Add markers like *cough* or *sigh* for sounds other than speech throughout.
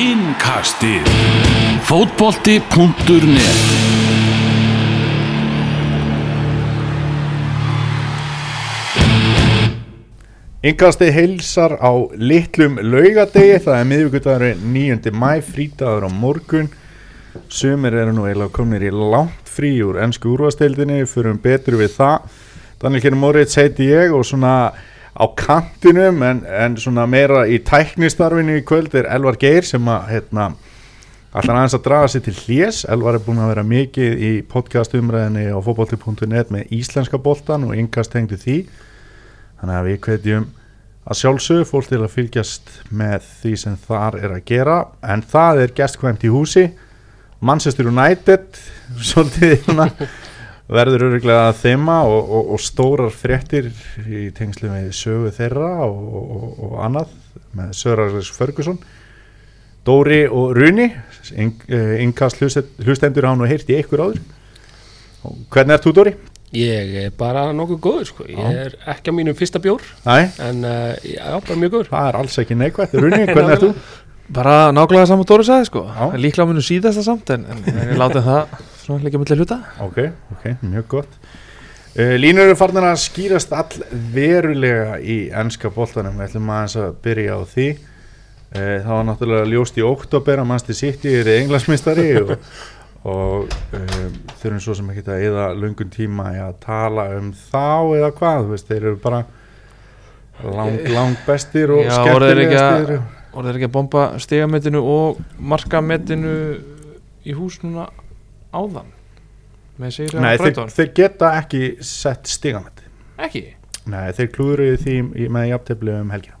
Innkastið. Fótbolti.net Yngasti heilsar á litlum laugadegi, það er miðvíkudagur 9. mæ, frítagur á morgun. Sumir eru nú eiginlega komnir í langt frí úr ennsku úrvasteildinni, fyrir um betur við það. Daniel Kjörn Moritz heiti ég og svona á kantinum en, en svona meira í tæknistarfinu í kvöld er Elvar Geir sem að hérna allar aðeins að draga sér til hljés Elvar er búin að vera mikið í podcastumræðinni á fótbolti.net með íslenska boltan og yngast hengdi því. Þannig að við hvetjum að sjálfsögðu fólk til að fylgjast með því sem þar er að gera. En það er gestkvæmt í húsi. Manchester United *laughs* svolítið verður öruglega að þeima og, og, og stórar fréttir í tengslu með sögu þeirra og, og annað með Sörarins Ferguson Dóri og Runi. Yngast hlustendur án og heyrti ykkur áður. Og hvernig er þú Dóri? Ég er bara nokkuð góður sko, ég Já. er ekki á mínum fyrsta bjór Næ, en uh, já, bara mjög góður. Það er alls ekki neikvægt Runi, hvernig er *laughs* þú? Bara nákvæmlega saman Dóri sagði sko. Líklega munum síðasta samt en, en ég láti það svona leikja millir hluta. Ok, ok, mjög gott. Uh, Línur eru farnar að skýrast all verulega í ennska boltanum. Við ætlum aðeins að byrja á því. Uh, það var náttúrulega ljóst í oktober að mannstu City er englansmistari og, og um, þurfum svo sem ekki að eða lungun tíma í að tala um þá eða hvað, þú veist, þeir eru bara lang, lang bestir og Já, voru þeir ekki að- skemmtilegastir. Og þeir ekki að bomba stigametinu og markametinu í hús núna áðan með sigur Nei, þeir, þeir geta ekki sett stigamætti Ekki? Nei, þeir klúðruðu því í- með jafntefli um helgina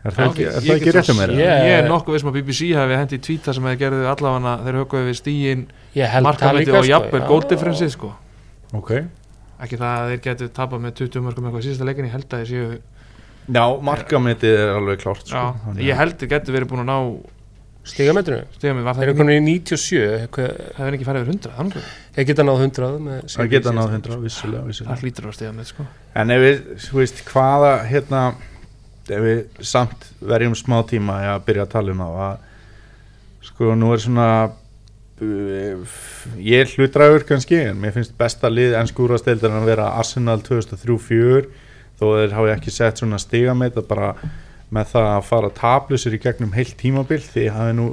Er það Já, ekki, er ekki rétt um mér? Ég-. Ég er nokkuð veist að BBC hafi hendi í tvíta sem þeir gerðu allavega þeir höfkuðu við markametið líka og jafnvel já. góldifrensið sko Ok Ekki það að þeir getur tapað með 20 mörgum eitthvað síðasta leikin ég held að þeir séu Já, markametið er alveg klárt sko. Já, Þannig ég að- held þeir getur verið búin að ná Stigametrinu, stigametið var það ekki konur í 97 hver, það er ekki farið yfir 100 þannig ég geta náð 100 með Það geta náð 100, vissulega, vissulega. það hlýtur að stigametið sko. En ef við, þú veist, hvaða hérna, ef við samt verjum smá tíma að byrja að tala um það að, sko, nú er svona uh, ég er hlutræður kannski, en mér finnst besta lið ennsku úrvasteildar að vera Arsenal 2003-04 þó þeir hafi ekki sett svona stigameit að bara með það að fara tablusur í gegnum heilt tímabil því hafi nú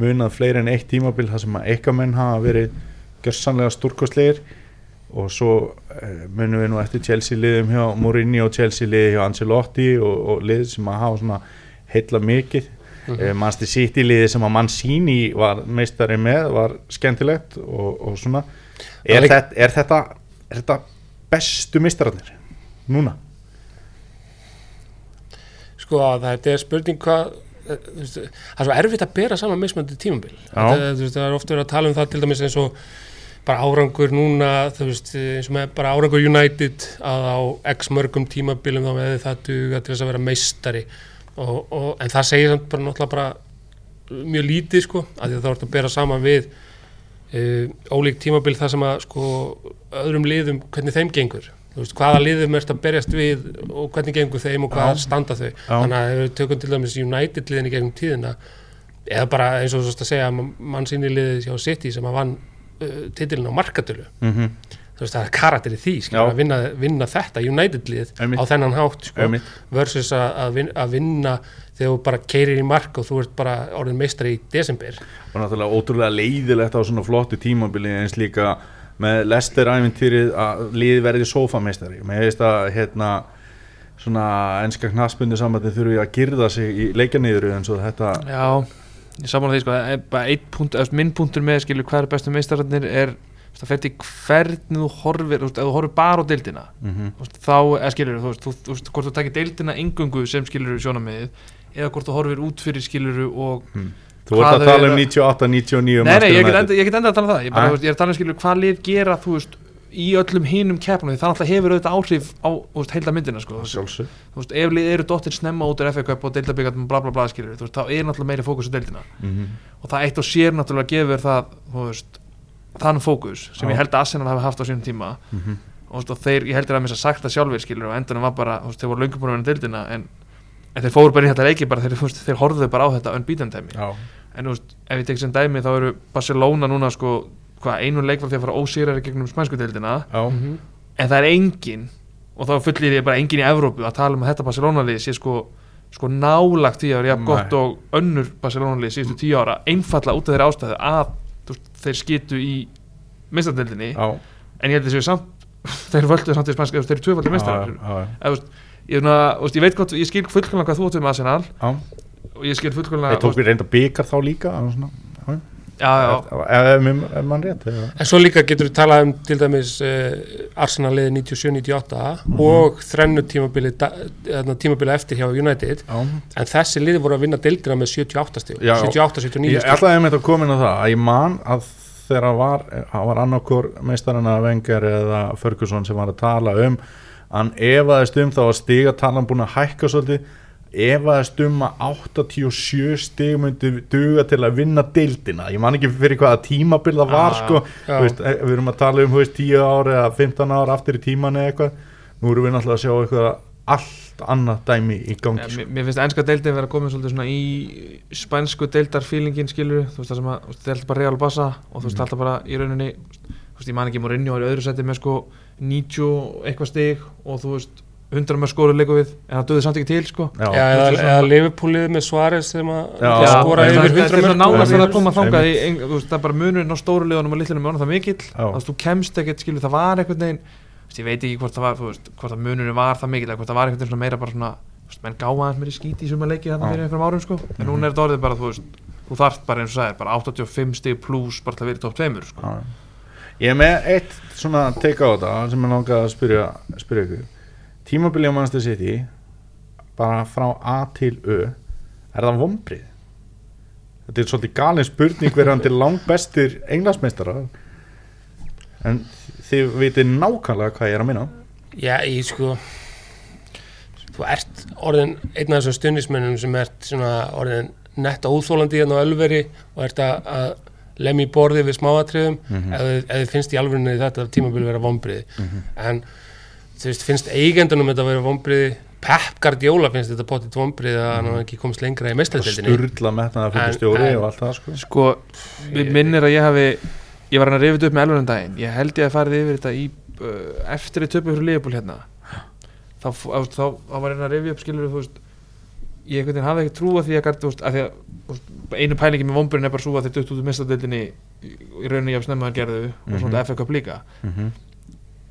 munað fleiri en eitt tímabil þar sem að ekkamenn hafa verið gjörsanlega stúrkostlegir og svo uh, munum við nú eftir Chelsea liðum hjá Mourinho og Chelsea liði hjá Ancelotti og, og lið sem að hafa svona heilla mikið mm Mhm. Manchester City liði sem að Mancini var meistari með var skemmtilegt og, og svona er, Það er- þetta, er, þetta, er þetta bestu meistararnir núna? Sko þetta er spurning hvað eh, það er svo erfitt að bera saman þú veist, það er ofta verið að tala um það til dæmis eins og bara árangur núna þú veist, eins og með bara árangur United að á x mörgum tímabilum þá veði það duga til þess að vera meistari. Og, og, en það segir samt bara náttúrulega bara mjög lítið sko, að því að það vart að bera saman við uh, ólík tímabil það sem að sko öðrum liðum, hvernig þeim gengur veist, hvaða liðum ert að berjast við og hvernig gengur þeim og hvað Já. standa þau þannig að ef við tökum til dæmis United liðin í gegnum tíðina eða bara eins og veist að segja mann sinni liðið hjá City sem að vann uh, titilin á markatölu Mm -hmm. þú veist það er karakter í því skilur, Já. að vinna, vinna þetta United lið á þennan hátt sko, versus að, að, vin, að vinna þegar þú bara keirir í mark og þú ert bara orðin meistari í desember og náttúrulega ótrúlega leiðilegt á svona flottu tímabili eins líka með Lester æfintýrið að lið verði sofameistari með veist að hérna svona enska knaspunni sambandi þurfi að girða sig í leikjanýður eins og þetta Já, ég saman því sko er punkt, minn punktur með skilur hvað er bestu meistararnir er það fer til hvernig þú horfir ef þú horfir bara á deildina mm -hmm. þá, eða skilur þú veist, þú, þú hvort þú takir deildina engungu sem skilur sjónamiðið eða hvort þú horfir út fyrir skilur og Þú ert að tala um að- 98, 99 Nei, nei, ég get, enda, ég get enda að tala um það ég, bara, Ah. veist, ég er að tala um skilur hvað lið gera þú veist, í öllum hinum keppnum því það alltaf hefur auðvitað áhrif á veist, heilda myndina sko. Þú veist, ef lið eru dottir snemma út FA Cup og deildabíkartum bla bla bla skilur þú veist, þá er náttúrulega meiri fókus á deildina Mhm. og það eitt og sér náttúrulega gefur það þú veist, þann fókus sem Já. ég held að Arsenal hafi haft á sínum tíma Mhm. og, þú veist, og þeir, ég heldur að mér að sagt það sjálfur skilur og endanum var bara, þú veist, þeir voru löngum búin að vera deildina en en þeir fóru bara í þetta leiki bara þeir, veist, þeir horfðu bara á þetta unbeaten dæmi. Já, en þú veist, ef ég tek sem dæmi þá eru Barcelona núna sko hvað einu leik var því að fara ósýrari gegnum spænsku deildina. Já, Mhm. en það er engin og þá fullir ég bara engin í Evrópu að tala um að þetta Barcelona-lið sé sko, sko nálagt því að vera jafn gott og önnur Barcelona-lið síðustu tíu ára einfalla út af þeirra ástæðu að veist, þeir skitu í mistadeildinni já, en ég held þessu samt *laughs* þeir völdu samt í spænska þeir eru tvöfaldi mistrar Eða, ég, na, veist, ég veit gott, ég skil fullkomlega hvað þú átum með Arsenal. Já. og ég skil fullkomlega Þeir tók við reynda byggar þá líka svona, já, já, ef, mann rétt eða- En svo líka getur við talað um til dæmis uh, Arsenal liði 97-98 og þrennu tímabili, da- þarna tímabili eftir hjá United. Já, en þessi liði voru að vinna deildina með 78 stíg Já. 78-79 Ég ætlaði einmitt að koma inn á það að ég man að þegar var, hann var annarkor meistarana Wenger eða Ferguson sem var að tala um hann efaðist um þá að stigatalan búin að hækka svolítið efaðist um að 87 stig myndi duga til að vinna deildina, ég man ekki fyrir hvaða tímabil það var Ah, sko, veist, eh, við erum að tala um veist, 10 ára eða 15 ára aftur í tíman eða eitthvað, nú erum við náttúrulega að sjá eitthvað allt annað dæmi í gangi Ja, sko. mér, finnst ennska deildin vera komin svolítið svona í spænsku deildarfílingin skilur þú veist það sem að, er alltaf bara Real Bassa og þú veist Mhm. alltaf bara í rauninni þú veist ég man ekki Mourinho er í öðru seti með sko 90 og eitthvað stig og þú veist 100 með skoru leiku við en það döði samt ekki til sko. Já, Já, eða, eða Liverpoolið með Suárez sem að það, yfir það, það 100 er svo mörg nánast að koma þangað í, það er bara munurinn á stóru liðunum og er orðinn það mikill. Já. að þú kemst ekkert skilur það var þú veist, ég veit ekki hvort það var þú veist, hvort að munurinn var það mikill eða hvort það var svona meira bara svona þú veist, menn gáða aðeins meiri skíti í suma leiki þarna Já. fyrir einhverjum árum sko. En núna er þetta orðið bara þú veist þú þarft bara eins og sagðir bara 85 stig pluss bara til að vera í top 2 sko. Ég er með eitt svona teika á þetta sem ég langaði að spyrja, spyrja ykkur Tímabilið á Manchester City bara frá A til Ö er það vombrið? Þetta er svolítið galin spurning verðandi langbestir englansmeistara en þið vitið nákvæmlega hvað ég er að minna Já, ég sko þú ert orðin einn af þessum stundismennum sem ert svona orðin nett óþólandi hérna á Ölveri og ert að, að lemja í borði við smáatriðum Mhm. ef, þið- ef þið finnst í alvörinu þetta tímabili vera vombriði Mhm. en þú veist, finnst eigendunum þetta vera vombriði Pep Guardiola finnst þetta potið vombriði að hann hafi ekki komist lengra í meistardildinni Sturla metnaða fyrir stjóri og allt það sko. Sko, við minnir að ég hafi ég var hann að rifið upp með elvunum daginn. Ég held ég að farið yfir þetta í uh, eftir að töpu fyrir Leifbúl hérna. Þá, þá, þá, þá var hann að rifið upp skilur þú veist ég hafi ekki því að, þú veist, að, því að einu pælingi með vomburinn er bara svo að þeir dött út úr mistadeildinni í rauninni jafn snemma að gerðu og svona Mhm. Cup líka mm -hmm.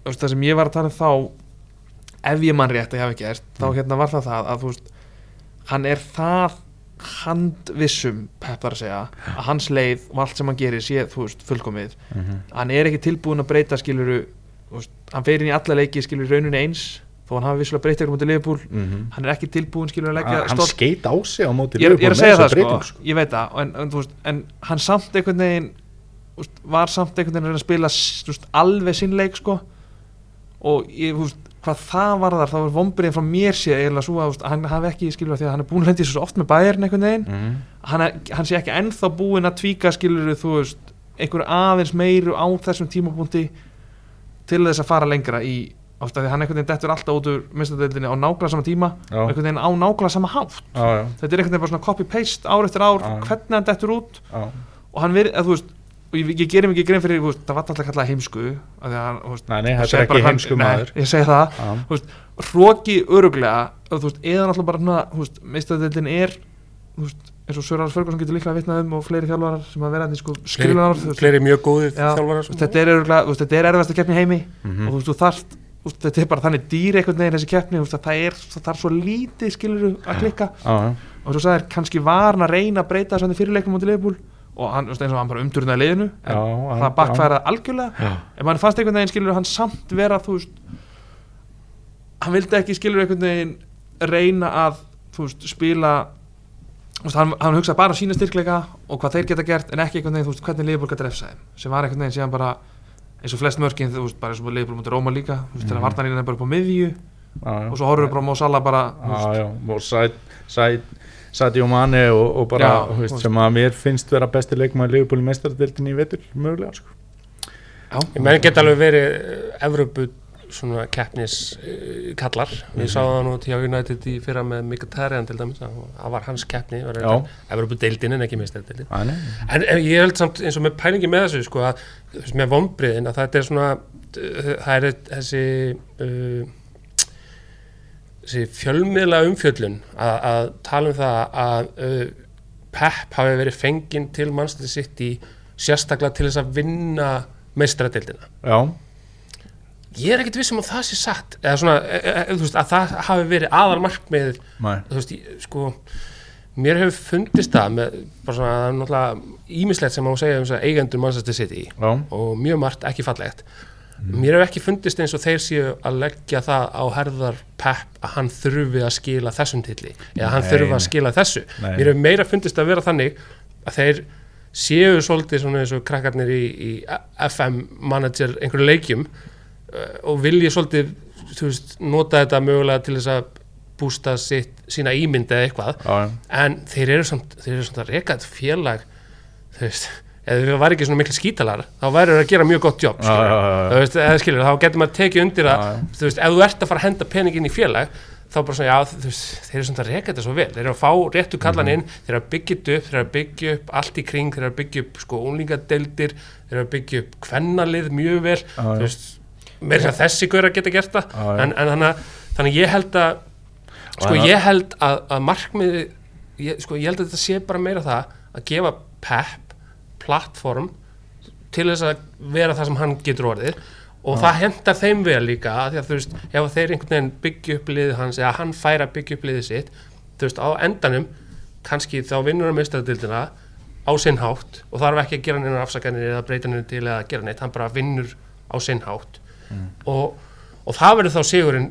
Það sem ég var að tala um þá ef ég mann rétt að ég hafi gert þá Mm. hérna var það það að veist hann er það handvissum Pep þar að segja að hans leið og allt sem hann gerir sé veist fullkomið Mhm. hann er ekki tilbúin að breyta skiluru veist, hann fer inn í alla leiki skilur rauninni eins þó hann hafi vissulega breyta ykkur mútið Liverpool. Hann er ekki tilbúin skilur að leggja hann stórt skeit á sig á ég, er- ég er að segja það sko, breytingu, ég veit það en, en, veist, en hann samt einhvern veginn veist, var samt einhvern veginn að að spila veist, alveg sinn leik sko. Og ég, þú veist, hvað það var þar þá var vombriðin frá mér sé eiginlega svo að hann hafi ekki skilur því að hann er búin að lendi svo oft með bæjarn einhvern veginn. Mhm. hann, er, hann sé ekki ennþá búin að tvíka skilur þú veist, einhver aðeins meiru á þessum tímapunkti til þess að fara lengra í ástæði hann einhvern veginn dettur alltaf út úr mistadeildinni á nákvæmlega sama tíma Já. og einhvern veginn á nákvæmlega sama hátt. Já, já, þetta er einhvern veginn bara svona copy-paste ár eftir ár hvernig hann dettur út. Og hann verið, að þú veist og ég, ég gerir mikið grein fyrir, veist, það var alltaf kallað heimsku því að hann, veist, Nei, nei, hann þetta er ekki hann- heimsku nei, maður. Ég segi það, hróki öruglega, þú veist, eða náttúrulega bara veist, meistadildin er þú veist, eins og Sörars Ferguson getur líklega vitnað um og fleiri þjálfarar sem að vera hann sko skrilunar, fleiri mjög góðir Já, þjálfarar veist, þetta er er erfast að keppni í heimi Mhm. og þú veist, þú þarft þú veist, þetta er bara þannig dýr einhvern veginn þessi keppni, að það er, það þarf svo lítið skilur að klikka. Já og svo sagðir kannski var hann að reyna að breyta þess að fyrirleikum á til Leifbúl og hann, eins og hann bara umturnaði liðinu en Já, það bakfæraði algjörlega. Já. en mann fannst einhvern veginn skilur hann samt vera þú veist hann vildi ekki skilur einhvern veginn reyna að þú veist spila veist, hann, hann hugsaði bara um sína styrkleika og hvað þeir geta gert en ekki einhvern veginn þú veist hvernig Leifbúl geta refsa þeim sem var einhvern veginn síðan bara eins og flest mörkin þú veist bara eins og Leifbúl mútið Róma líka þú veist þegar Mhm. varnarlínan er bara upp á miðju Já, já. og svo horfum við bara á Mo Salah bara þú veist, Já, já, Sæt, Sæti og Mani og, og bara, Já, þú veist, sem að mér finnst vera besti leikmaður Liverpool í meistardildinni í vetur, mögulega, sko. ég menn geta alveg verið Evropu svona keppnis uh, kallar. Við sáum það nú til United í fyrra með Mkhitaryan til dæmis að það var hans keppni. Evropadeildin en ekki nei. en en ég held samt eins og með pælingi með þessu sko að með vombriðin að þetta er svona það er þessi uh, þessi fjölmiðla umfjöllun að, að tala um það að uh, Pep hafi verið fenginn til Manchester City sérstaklega til þess að vinna meistaradeildina. Já, ég er ekkert vissum að það sé satt. Eða svona, e, e, e, þú veist, að það hafi verið aðal markmið nei. Þú veist, sko mér hefur fundist það með bara svona, það er náttúrulega ímislegt sem má segja um þess að eigendur Manchester City Já, og mjög margt ekki fallegt. Mér hefur ekki fundist eins og þeir séu að leggja það á herðar Pep að hann þurfi að skila þessum tilli eða hann þurfi að skila þessu. Nei. mér hefur meira fundist að vera þannig að þeir séu svolítið svona eins og krakkarnir í, í FM manager einhverju leikjum og vilji svolítið veist, nota þetta mögulega til þess að bústa sitt, sína ímynd eða eitthvað. Já, en þeir eru samt, þeir eru samt að reka þetta félag þú veist, eða það var ekki svona miklu skítalar þá væri það að gera mjög gott jobb Já, já, já, veist, eða skilur, þá getur maður tekið undir að þú veist, ef þú ert að fara að henda peningin í félag þá bara svona, já, veist, þeir eru samt að reka þetta svo vel. Þeir eru að fá réttu kallan Mhm. inn þeir eru að byggja upp, þeir eru að byggja upp allt í kring, þeir eru að byggja upp sko unlingadeildir þeir eru að byggja upp kvennalið mjög vel, þú veist meira sem þessi gaur að geta gert það. Já. en, en þannig, þannig ég held að sko Og ég held að, að markmiði ég, sko ég held að þetta sé bara meira það að gefa Pep plattform til þess að vera það sem hann getur orðið. Og það hendar þeim vel líka því að þú veist, ef þeir einhvern veginn byggja upp liðið hans eða hann fær að byggja upp liðið sitt þú veist, á endanum kannski þá vinnur hann meistaradildina á sinn hátt og þarf ekki að gera neina afsakanir eða breyta neina til eða gera neitt, hann bara vinnur á sinn hátt og, og það verður þá sigurinn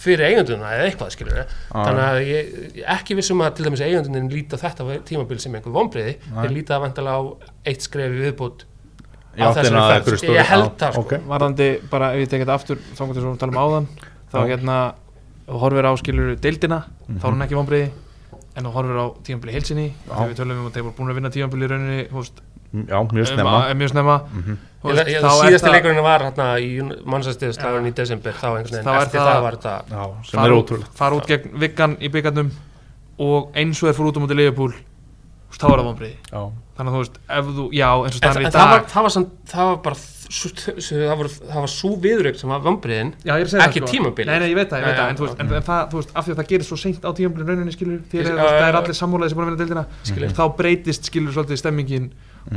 fyrir eigunduna eða eitthvað skilur við þannig að ég, ég ekki vissum að til dæmis eigundunin líta þetta tímabil sem einhver vonbriði þeir líta það vantilega á eitt skrefi viðbútt Í á þessari stóru- ég held það sko. ok. varðandi bara ef ég tekið þetta aftur þá komum við að tala um áðan þá Já. hérna horfir á skilur deildina þá er hún Mhm. ekki vonbreiði en þú horfir á tímabili heilsinni þegar við tölum um að þeir voru búin að vinna tímabili í rauninni veist, Já, mjög um, snemma. að- mjög snemma. Þú Ég, veist, ég, þá er síðasti það- leikurinn var hérna í mannsæstiðstafun í desember þá einhvern veginn, eftir það- það var þetta Já, sem er ótrúlega fara út gegn Viggan í byggarnum og eins og er fór út á móti Leifupúl þá er það vonbreiði Já, þannig að þú veist, ef þú, já, eins og en, staðan er en í það, var, dag það var samt, það var bara það var, það var svo viðrögt sem var ég segja Ekki það, tímabilið. Nei, nei, ég veit það, ég það, en, þú veist, en, það, þú veist, af því að það gerir svo seint á tímabilið rauninni, skilur, Ég- já, það er allir sammálaðið sem búin að vinna deildina, Skilur. þá breytist, skilur, svolítið stemmingin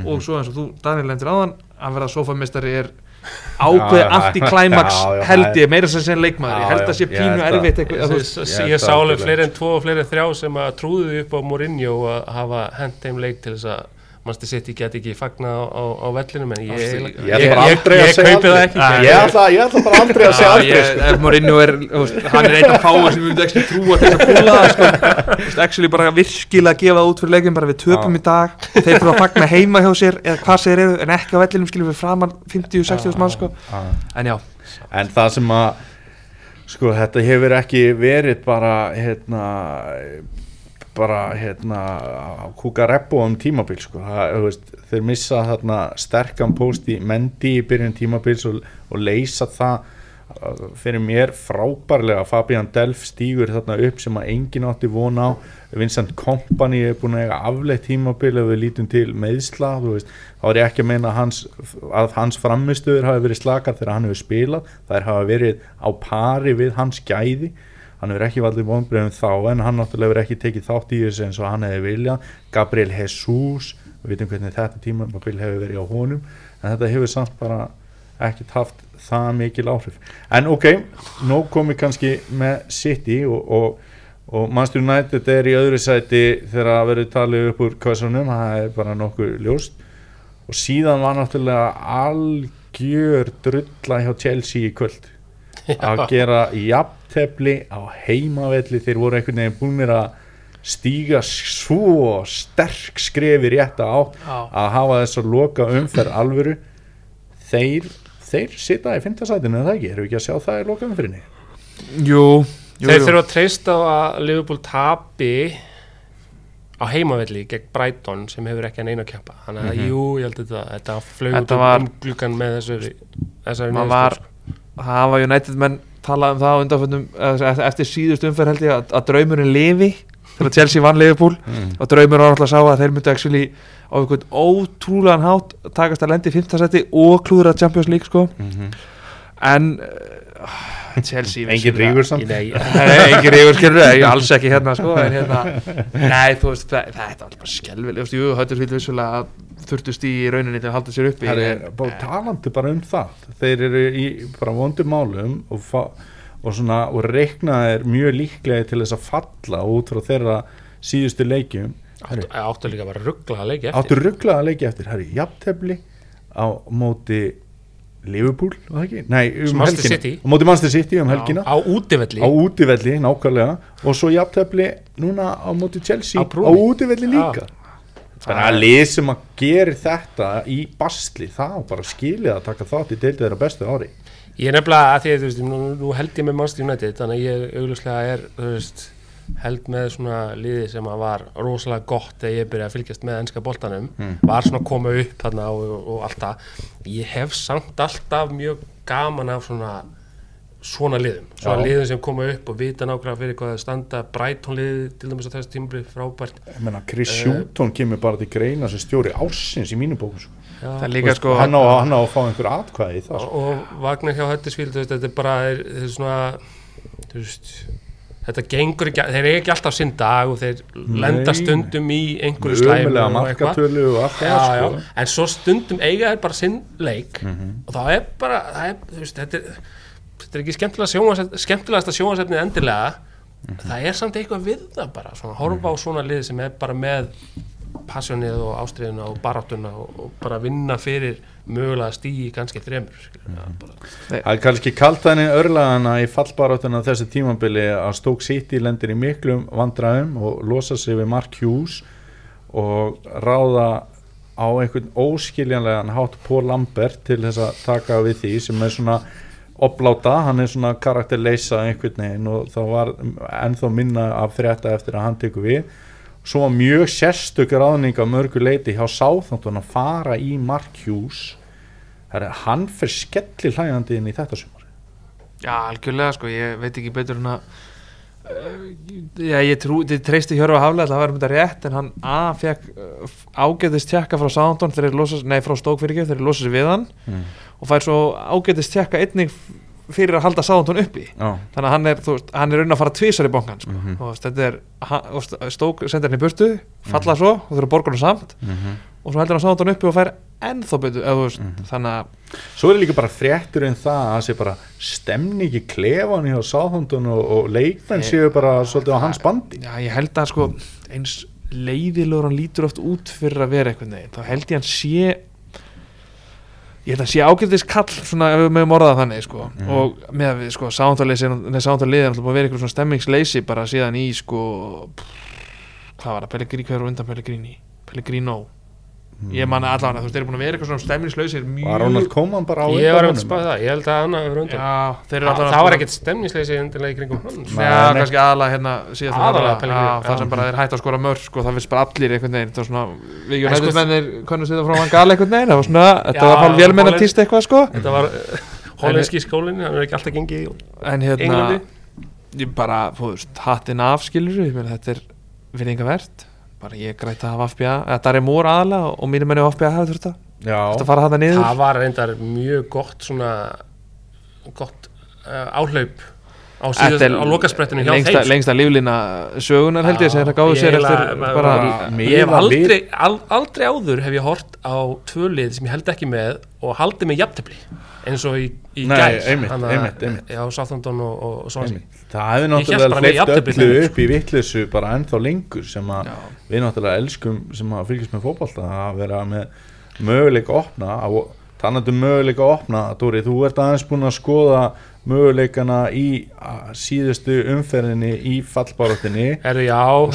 og svo eins og þú, Daniel lendir áðan, að vera sofamistari er *laughs* ákveð anti-climax, *laughs* já, já, held ég, meira sem sem leikmaður, ég held að sé pínu erfitt eitthvað, ég, þú veist, ég, ég ég held sá að alveg algjörlega. fleiri en tvo og fleiri þrjá sem að trúðu upp á Mourinho að hafa hent þeim leik til þess að mannstu sitt ég get ekki fagna á, á, á vellinum en ég, ég, Ég Ég ætla bara aldrei að ég segja kaupi það aldrei. ekki Ég ætla, ég ætla bara aldrei að segja aldrei ég, sko. er, hann er einn af fáið sem við myndum ekki trúa til þess að púla það, sko, Þú veist, actually bara virkilega gefa það út fyrir leikum, bara við töpum í dag, þeir fyrir að fagna heima hjá sér, eða hvað sér eru, en ekki á vellinum, skilur við framan 50-60 mann, sko, en já, En það sem að sko þetta hefur ekki verið bara hérna bara hérna kúka reppo um tímabil sko. Það, veist, þeir missa þarna sterkan post í Mendy í byrjun tímabils og, og leysa það. Fyrir mér frábærlega Fabian Delf stígur þarna upp sem að engin átti von á. Vincent Kompany er búin að eiga afleitt tímabil ef við lítum til meðsla veist, þá er ég ekki að meina hans, að hans framistöður hafi verið slakar þegar hann hefur spilað, þær hafa verið á pari við hans gæði hann hefur ekki valdið vonbreiðum þá en hann náttúrulega hefur ekki tekið þátt í þessu eins og hann hefði viljað, Gabriel Jesus við veitum hvernig þetta tímabil hefur verið á honum, en þetta hefur samt bara ekkert haft það mikil áhrif. En ok, nóg komið kannski með City og, og og Manchester United er í öðru sæti þegar það verður talið upp úr kvössunum, það er bara nokkuð ljóst. Og síðan var náttúrulega algjör drulla hjá Chelsea í kvöld. *laughs* Að gera jafntefli á heimavelli. Þeir voru einhvern veginn búinir að stíga svo sterk skrefi rétta átt Já. að hafa þess að loka umferð alvöru. Þeir, þeir sita í fintasætinu eða það ekki, erum við ekki að sjá það í loka umferðinni? Jú, jú, þeir þurfa að treysta á að Liverpool tapi á heimavelli gegn Brighton sem hefur ekki að neina að kjappa þannig að jú, ég held að þetta, þetta flög út um, gluggan með þessari, þessari var sko. það var United menn talað um það á undanföndum eftir síðust umferð held ég að, að draumurinn lifi þegar Chelsea vann Liverpool mm. og draumur var alltaf að sá að þeir myndu actually á einhvern ótrúlegan hátt takast að lendi í 15. seti og klúðra Champions League sko Mhm. En uh, Chelsea Engin rígur samt. *laughs* Engin rígur skilur ég alls ekki hérna sko en hérna, nei þú veist það, þetta var bara skelvileg, þú veist, jú, höttur svíl vissulega að þurftust í rauninni til að halda sér uppi Það er bara talandi bara um það. Þeir eru í bara vondum málum og, og svona og reikna er mjög líklega til þess að falla út frá þeirra síðustu leikjum. Áttu, áttu líka bara ruggla að leiki eftir. Áttu rugglaða leiki eftir. Herri, jafntefli á móti Liverpool, var það ekki? Nei, um Manchester helgina. City. á móti Manchester City um helgina. á útivelli. Á útivelli, nákvæmlega. Og svo jafntefli núna á móti Chelsea. Á á, brúnni. útivelli líka. Þannig að lið sem að gerir þetta í basli, það á bara skilið að taka þátt í deildið þeirra bestu ári. Ég er nefnilega að því að þú veist, nú, nú held ég með Manchester United þannig að ég augljóslega er þú veist, held með svona liði sem var rosalega gott þegar ég byrjaði að fylgjast með ennska boltanum Mm. var svona að koma upp þarna og, og, allt það ég hef samt alltaf mjög gaman af svona svona liðum, svona Já. liðum sem koma upp og vita nákvæmlega fyrir hvað það standa Brighton liði til dæmis á þessu tímabli frábært Chris Eh. Houghton kemur bara til greina sem stjóri ársins í mínu bókum sko. það Já, líka sko hann, á, hann á að fá einhver atkvæði það og, sko. og Vagnar hjá Höttisvíld þetta er bara er, er svona þú veist þetta gengur ekki, þeir eru ekki alltaf sinn dag og þeir lenda stundum í einhverju ömulega og eitthvað það sko. en svo stundum eiga þeir bara sinn leik Mhm. og þá er bara það er, veist, þetta, er, þetta er ekki skemmtilega sjónvarsefni, skemmtilegasta sjónvarsefnið endilega Mhm. það er samt eitthvað við það bara svona, horfa á svona lið sem er bara með passjónið og ástriðuna og baráttuna og, og bara vinna fyrir mögulega stíi kannski þremur mm. bara, það er kannski kalt þannig örlaðana í fallbaráttuna þessu tímambili að Stoke City lendir í miklum vandræðum og losa sig við Mark Hughes og ráða á einhvern óskiljanlegan hátt Paul Lambert til þess að taka við því sem er svona opláta, hann er svona karakterleysa einhvern veginn og það var ennþá minna af frétta eftir að hann tekur við svo var mjög sérstök ráðning á mörgu leiti hjá Sáþántun að fara í Mark Hughes Herra, hann fer skelli hlægandi inn í þetta sumar Já, algjörlega sko, ég veit ekki betur en að uh, Já, ég trú, þið treysti Hjörfa Haflega að það var um þetta rétt en hann A, fekk uh, ágætist tjekka frá losa, nei, frá Stók fyrir ekki þegar losa sig við hann mm. og fær svo ágætist tjekka einnig fyrir að halda Soundon uppi. Já, þannig að hann er, veist, hann er raun að fara tvísar í bankan sko. Þú veist, þetta er Stók sendir hann í burtu, falla svo og þurfa borgarnu samt. Mm og svo heldur hann Soundon uppi og fær ennþá betur Mhm. þannig að Svo er líka bara fréttur en það að það sé bara stemning í klefan hjá Sáþóndun og, og leikmenn séu bara svolítið á hans bandi. Já, ég held að sko eins leiðilegur hann lítur oft út fyrir að vera eitthvað neginn, þá held ég hann sé ég held að sé ágældis kall svona ef við mögum orðað þannig sko. Mhm. og með að við sko sándalið er alltaf búin að vera eitthvað svona stemmingsleysi bara síðan í sko pff, hvað var það, Pellegrini, hvað er á undan Pellegrini? Pellegrino ég man að allavega, þú veist, þeir eru búin að vera eitthvað svona stemmingslausir mjög Var Ronald Koeman bara á ég var að spáði það, ég held að hann hafi verið undan. Já, þeir eru Þa, allavega það var ekkert stemningsleysi endilega í kringum hann. Já, kannski aðalega hérna það sem bara er hægt að skora mörg sko, það finnst bara allir einhvern veginn það var svona, við ekki sko- nættismennir kannast þetta frá hann gal einhvern veginn það var svona, þetta var hálf vélmenna Holland- týst eitthvað sko. Þetta var uh, hollenski skólinn, hann er ekki alltaf bara, ég græti að hafa FBA eða það er mór aðalega og mínum menni FBA hafa þurft að Já, þetta fara þetta niður? Það var reyndar mjög gott svona gott uh, áhlaup á, á lokasprettinu hjá lengsta, þeim. lengsta líflína sögunar held ég sem gáðu ég sér eftir bara- ég hef aldrei, al, aldrei áður hef ég hort á tvö lið sem ég held ekki með og haldið með jafntefli eins og í, í Nei, gær. einmitt, Hana- einmitt, einmitt. já, Southampton og, og, og einmitt. Það hefði náttúrulega jafntefli öllu upp í vittlisu bara ennþá lengur sem að Já. við náttúrulega elskum sem að fylgjast með fótbolta að vera með möguleika að opna þannig að möguleika að opna Dóri, þú ert aðeins búin að skoða möguleikana í síðustu umferðinni í fallbaróttinni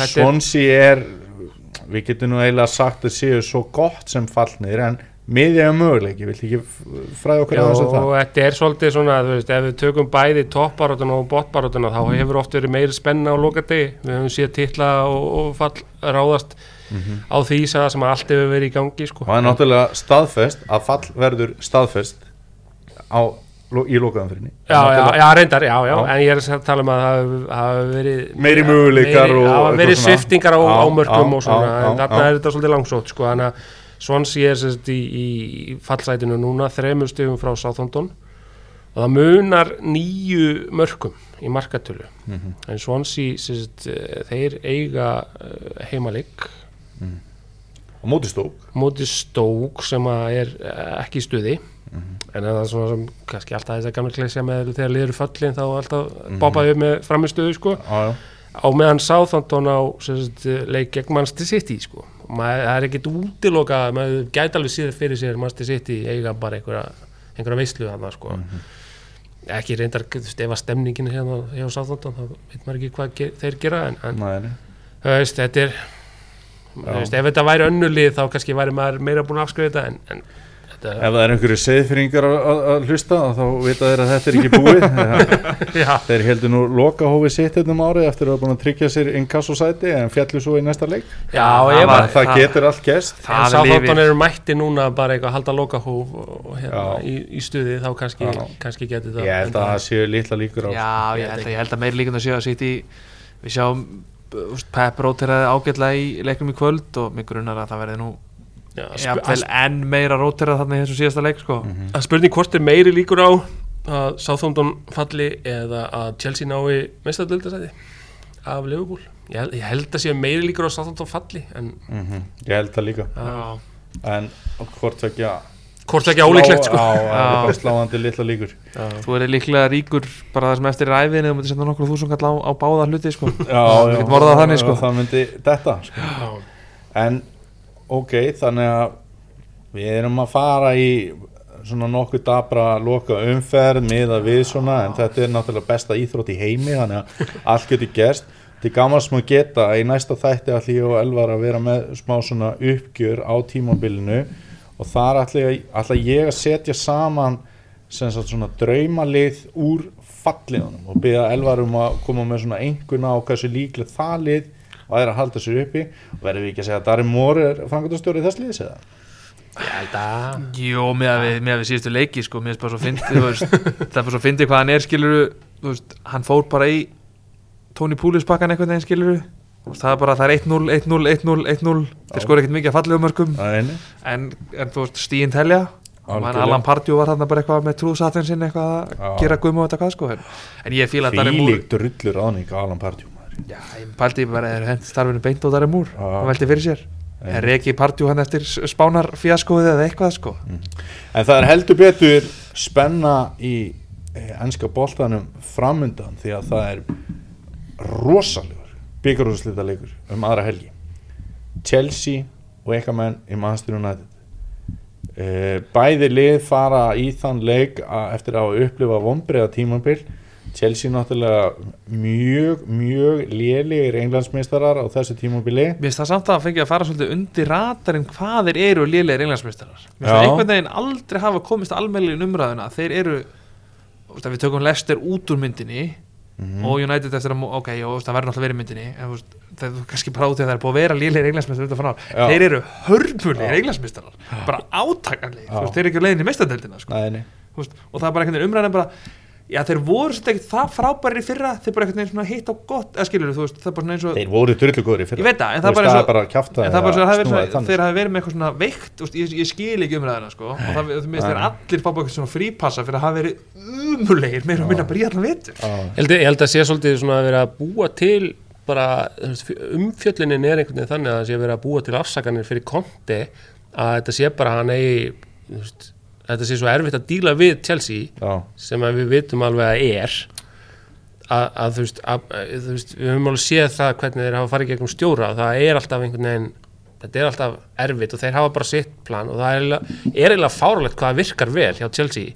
Swansea er við getum nú eiginlega sagt að séu svo gott sem fallnir en miðja möguleiki, vilt ekki fræða okkur Já, aðeins um það? og þetta er svolítið svona, þú veist, ef við tökum bæði toppbarótuna og botbarótuna þá hefur oft verið meiri spenna á lokadegi við höfum séð titla og, og fall ráðast á því það sem allt hefur verið í gangi sko. og það er náttúrulega staðfest að fall verður staðfest á í lokaðanfyrinni Já, já, já, reyndar, já, já, Já. en ég er að tala um að það hafi- hafi verið Meiri möguleikar meiri- og hafa eitthvað verið svona. sviftingar á, Já, á mörgum já, og svona, já. er sko, er sérst í, í fallsætinu núna, þremur stigum frá Southampton og það munar nýju mörgum í markatölu Mhm. en Swansea, sérst, eh, þeir eiga eh, heimaleik á móti stók móti stók sem að er eh, ekki í stuði Mhm. en það er svona sem kannski alltaf þess að gamla klesja með þegar liður föllin þá alltaf mm boppaði upp með framistuðu sko já. á meðan Southampton á sem sagt, leik gegn Manchester City sko og maður, það er ekkit útiloka maður gæti alveg síður fyrir sér Manchester City eiga bara einhverja, einhverja veislu þarna sko. Mhm. ekki reyndar, ef að stemningin hérna hjá Southampton þá veit maður ekki hvað ge þeir gera en, en þú veist, þetta er veist, ef þetta væri önnulið þá kannski væri maður meira búin að afskrifa þetta en, en þetta, ef það er einhverju seðfyrringar að, hlusta þá vita þeir að þetta er ekki búið. *laughs* Þeir heldur nú lokahófi sitt hérna um árið eftir að hafa búin að tryggja sér inkassosæti en fjallu svo í næsta leik. Já, það ég var- það, það það- getur allt Það Sáþóttan lifir. eru mætti núna bara eitthvað að halda lokahóf og, og hérna í, í stuði þá kannski, kannski geti það ég held að það séu litla líkur á Já, Ég ég held ég held að meiri líkund að séu að sitt í við sjáum Pep róteraði ágætlega í leiknum í kvöld og mig grunnar að það verði nú jafnvel enn meira róterað þarna í þessu síðasta leik sko. Mhm. að spurning hvort er meiri líkur á að Sáþóttan falli eða að Chelsea nái meistardöldasæti af Liverpool ég ég held að sé meiri líkur á Sáþóttan falli en Mhm, ég held það líka að, en hvort ekki hvort ekki álíklegt sko Já. bara sláandi litla líkur Þú er líklega ríkur bara það sem eftir er æfiðinu þú mútið senda nokkur þúsund kall á, á báða hluti sko. já, getur orðað þannig, sko. það myndi þetta sko. Já. en ok, þannig að við erum að fara í svona nokkuð dabra loka umferð miða við svona, en þetta er náttúrulega besta íþrótt í heimi, þannig að allt getur gerst. Til gaman sem að geta í næsta þætti ætli ég og Elvar að vera með smá svona uppgjör á tímabilinu og þar ætla ég, að setja saman sagt svona draumalið úr falliðunum og byrja Elvar um að koma með svona einhverna á hversu líklega það lið og það er að halda sér uppi. Og verðum við ekki að segja að Darren Moore er frangatastjóri þess liðs eða? Jó, með að við, við síðustu leiki sko, mér finnst bara svo fyndið það er bara svo fyndið hvað hann er skiluru veist, hann fór bara í Tony Poulis pakkan einhvern veginn skiluru það er bara, það er 1-0, 1-0, 1-0, 1-0 þeir skor ekkert mikið að mörgum Það er einu en, en þú veist, stíðin telja. Alan Pardew var þarna bara eitthvað með trúðsatinn sinni eitthvað að gera og þetta hvað sko en, en ég fíla að Darren Moore Fílík drullur áning á Alan Pardew. maður. Já, ég pældi bara að hent starfinu beint á Darren Moore. Já. hann velti fyrir sér. Er ekki Pardew hann eftir spánar fíaskoðið eða eitthvað sko. En það er heldur betur spenna í eh, ennska boltanum framundan því að það er rosalegur byggarúslita leikur um aðra helgi. Chelsea og eitthvað menn í Manchester United. Uh, bæði lið fara í þann leik eftir að upplifa vonbreiða tímabil Chelsea náttúrulega mjög, mjög lélegir englandsmeistarar á þessu tímabili. Mér finnst það samt að fengið að fara svolítið undir ratarinn hvað þeir eru lélegir englandsmeistarar. Mér finnst það einhvern veginn aldrei hafa komist almennilin umræðuna þeir eru, veist, við tökum Leicester út úr myndinni Mhm. og United eftir að, ok, þú veist, það verður náttúrulega verið myndinni en veist, það er kannski bara út í að það er búið að vera lélegir englandsmeistarar þeir eru hörmulegir Já. englandsmeistarar. Bara veist, þeir eru ekki veist, og já, þeir voru svolítið ekkert það frábæri í fyrra þeir bara einhvern veginn svona hitt á gott eða skilur þú veist, það er bara svona eins og Þeir voru drullugóður í Ég fyrra veit það, en það er veist, bara það eins er bara að kjafta En það er bara svo að það hafi verið svona, þeir hafi verið með eitthvað svona veikt úst, ég, ég skil ekki umræðina sko, og það veist þeir allir fá bara eitthvað svona frípassa fyrir að hafa verið umulegir meira og minna bara í allan vetur. Ég held, ég að sé svolítið svona að vera að búa til bara, veist, umfjöllunin er einhvern veginn þannig að það sé að vera að búa til afsakanir fyrir konti að þetta sé bara hann eigi veist, þetta sé svo erfitt að díla við Chelsea Já, sem við vitum alveg að er að, að þú veist, að, þú veist við höfum alveg séð það hvernig þeir hafa farið gegnum stjóra það er alltaf einhvern veginn þetta er alltaf erfitt og þeir hafa bara sitt plan og það er eiginlega- fáralegt hvað virkar vel hjá Chelsea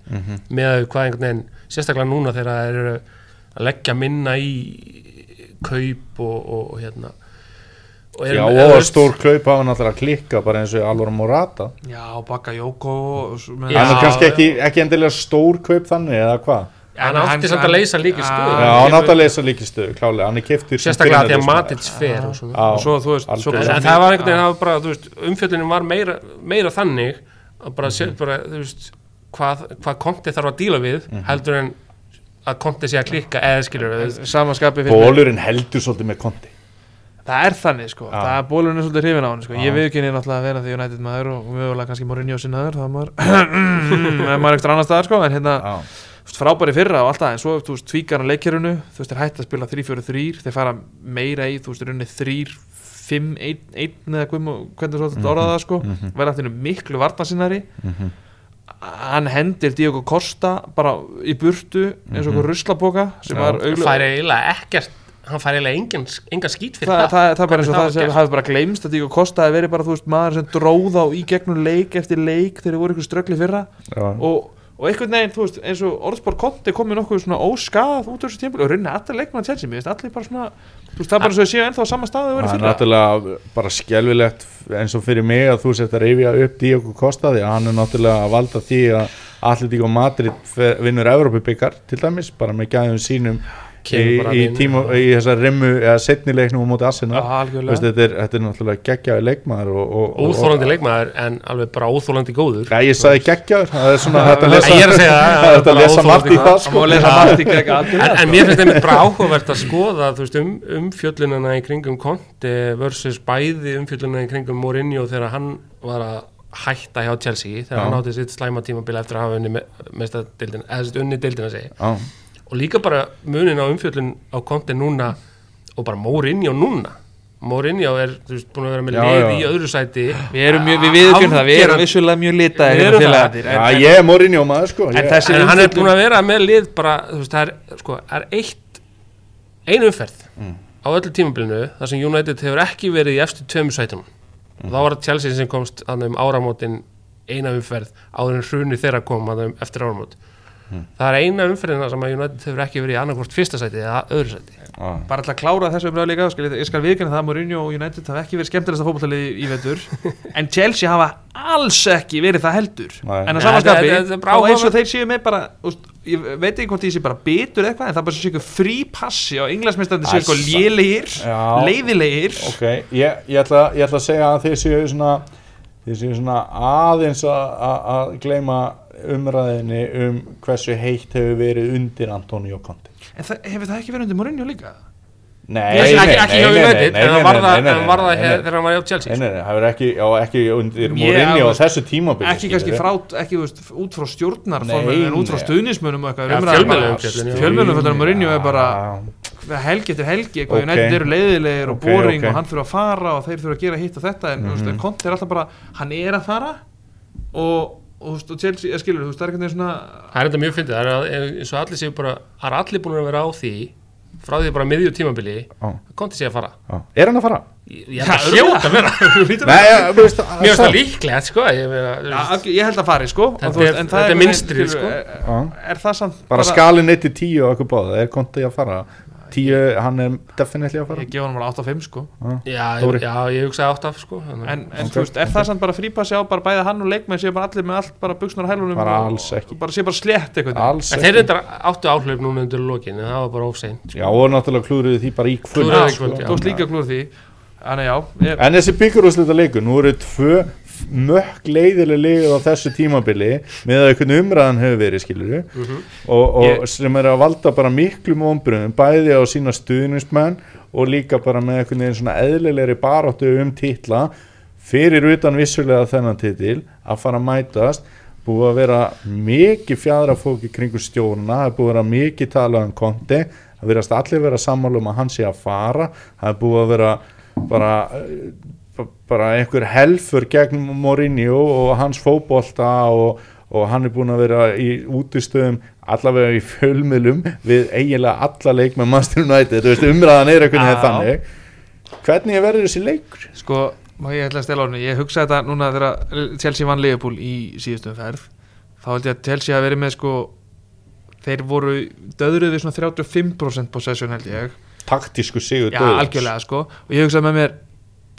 með að hvað einhvern veginn, sérstaklega núna þegar þeir eru að leggja minna í kaup og, og, og hérna og Já og að stór klaup hafa náttúrulega klikka bara eins og Alvaro Morata. Já, Bakka Jóko og svo- með- Já, Hann er kannski ekki, ekki endilega stór kaup þannig eða hvað? Hann átti samt að leysa líka stöðu. Já, hann átt að leysa líki stöðu, klálega, hann er keftur sérstaklega því að Matic fer bara það var einhvern veginn það var bara, þú veist, umfjöllunum var meira, meira þannig að bara, mm bara þú veist hvað, hvað Conte þarf að díla við Mhm. heldur en að Conte sé að klikka eða skilur samanskapi fyrir. Bólurinn heldur svolítið með konti það er þannig sko, Já. það er bólurinn er svolítið hrifin á hann sko. Já. ég viðkynni náttúrulega að vera því United maður og mögulega kannski Mourinho sinnaður þá er maður *clears throat* maður er ekstra annar staðar sko, en hérna veist, frábæri fyrra og alltaf en svo þú veist, tvíkar hann leikjörunu þú veist, þeir hætti að spila 3-4-3 þeir fara meira í, þú veist, runni 3-5-1 eða hvernig þú mm orðað það sko mhm, verða allir miklu varnasinnari mhm. hann hendir Diogo Costa bara í burtu eins og Mhm. einhver ruslapoka sem Já. var hann auglega fær eiginlega ekkert hann fær eiginlega engan, engan skít fyrir það, það, það, það er bara eins og Hvernig það sem hafi bara gleymst að Diogo Costa hefði verið bara þú veist maður sem dróð á í gegnum leik eftir leik þegar þeir voru ykkur ströggli fyrra. Já. og, og einhvern veginn þú veist eins og Orðspor Konti komið nokkuð svona óskað út úr þessu tímpil og rauninni allir leikmann Chelsea mér veist allir bara svona þú veist það er bara svo að séu ennþá á sama staðu Það er náttúrulega bara skelvilegt eins og fyrir mig að þú sett að reyfja upp Diogo Costa því að hann er náttúrulega að valda því að Atletico Madrid fer- vinnur Evrópubikar til dæmis bara með gæðum sínum í, tíma, í þessar rimmu eða setnileiknum á móti Arsenal. Já, Þú algjörlega veist, þetta, er, þetta er náttúrulega geggjaði leikmaður og, og, og, óþólandi leikmaður en alveg bara óþólandi góður. Já, ég sagði geggjaður, það er svona Já, hægt að *laughs* já, lesa margt í það sko en, en mér finnst þeim bara áhugavert að skoða um, umfjöllunina í kringum Conte versus bæði umfjöllunina í kringum Mourinho þegar hann var að hætta hjá Chelsea þegar hann átti sitt slæma tímabil eftir að hafa unni mesta dildin, eða sitt unni dildina segi Já, og líka bara munin á umfjöllun á Conte núna og bara Mourinho núna Mourinho er þú veist, búin að vera með Já, lið já. í öðru sæti við erum mjög, við viðkjörnum það, við erum vissulega mjög Við litaðir erum hérna það. félagarnir, Já, ég er Mourinho maður sko En en hann er umfjöllun- búin að vera með lið bara, þú veist, það er, sko, það er eitt einu umferð Mm. á öllu tímabilinu þar sem United hefur ekki verið í eftir tveimur sætunum Mm. og þá var það Chelsea sem komst þarna um áramótin eina umferð áður en hruni þeirra kom þarna um eftir áramót Mm. það er eina umferðina sem að United hefur ekki verið í annarkvort fyrsta sæti eða öðru sæti Já. bara alltaf að klára þessu umræðu líka skal, ég skal viðkynna það að Mourinho og United hafa ekki verið skemmtilegsta fótballtalið í vetur *laughs* en Chelsea hafa alls ekki verið það heldur Nei. en að samanskapi þá eins og þeir séu með bara úst, ég veit ekki hvort ég sé bara bitur eitthvað en það er bara séu ykkur frí passi og englansmestandi séu sko Æsa. lélegir leiðilegir Ok, ég, ég, ætla, ég ætla að segja að þið séu svona þið séu svona aðeins að- að að gleyma umræðinni um hversu heitt hefur verið undir Antonio Conte en það, hefur það ekki verið undir Mourinho líka? Nei, Ég- nei, ekki, ekki hjá nei, nei, nei, en var nei, það þegar hann var hjá Chelsea Nei, nei, nei, það verður ekki, ekki undir Mourinho á þessu tímabili ekki kannski frá, ekki út frá stjórnarformum Nei, en út frá nei. stuðnismönnum og eitthvað fjölmiðlum fyrir Mourinho er bara helgi eftir helgi, eitthvað Ok. United eru leiðilegir og boring og hann þurfa að fara og þeir þurfa að gera hitt og þetta en, mm Mhm. -hmm. Conte er alltaf bara, hann er að fara og, og, og Chelsea, ég skilur, þú veist, það er veginn svona það er enda mjög fyndið, það er að- eins og allir séu bara það er allir búin að vera á því frá því bara miðju tímabili Já. konti sé að fara Er hann að fara? ég, ég held að vera Nei, ja, þú veist Mér finnst það líklegt sko ég, alveg, ég held að fari sko og Þetta er- en það þetta er mynstrið, veginn, sko. er, er það samt Bara skalinn 1-10 og okkur báða, er Conte að fara? 10, hann er definitely að fara ég gefa hann bara 8 af 5 sko já, Dóri. já, ég hugsaði átt af sko þannig- en, en Ok. þú veist, er það samt bara frípassi á bara bæði hann og leikmenn séu bara allir með allt bara buksnar á hælunum Bara og, alls ekki. og bara séu bara slétt eitthvað Alls en þeir reyndar áttu áhlaup núna undir lokin en það var bara óseint Já, og náttúrulega klúruðu því bara í kvöld Klúðruðu í sko. kvöld, já. þú veist líka klúr því já, En þessi byggjurúslita leikur, nú eru tvö mökk leiðileg leið á þessu tímabili með að einhvern umræðan hefur verið, skilur og, og Ég- sem er að valda bara miklum ombröðum, bæði á sína stuðnismenn og líka bara með einhvern veginn svona eðlilegri baráttu um titla fyrir utan vissulega þennan titil að fara að mætast. Búið að vera mikið fjadrafóki kringu stjórna, það er búið að vera mikið talað um konti, það verðast allir vera sammála um að hann sé að fara það er búið að vera bara bara einhver helfur gegn Mourinho og hans fótbolta og, og hann er búin að vera í útistöðum allavega í fjölmiðlum við eiginlega alla leik með Master United, veist umræðan er veginn Já. þannig hvernig er verið þessi leikur? sko, ég ætla að stela orðinu Ég hugsa þetta núna þegar Chelsea vann Liverpool í síðustum ferð Þá held ég að Chelsea hafi verið með sko Þeir voru döðruð við svona 35% possession held ég taktísku sigur Já, dauðans. algjörlega sko Og ég hugsaði með mér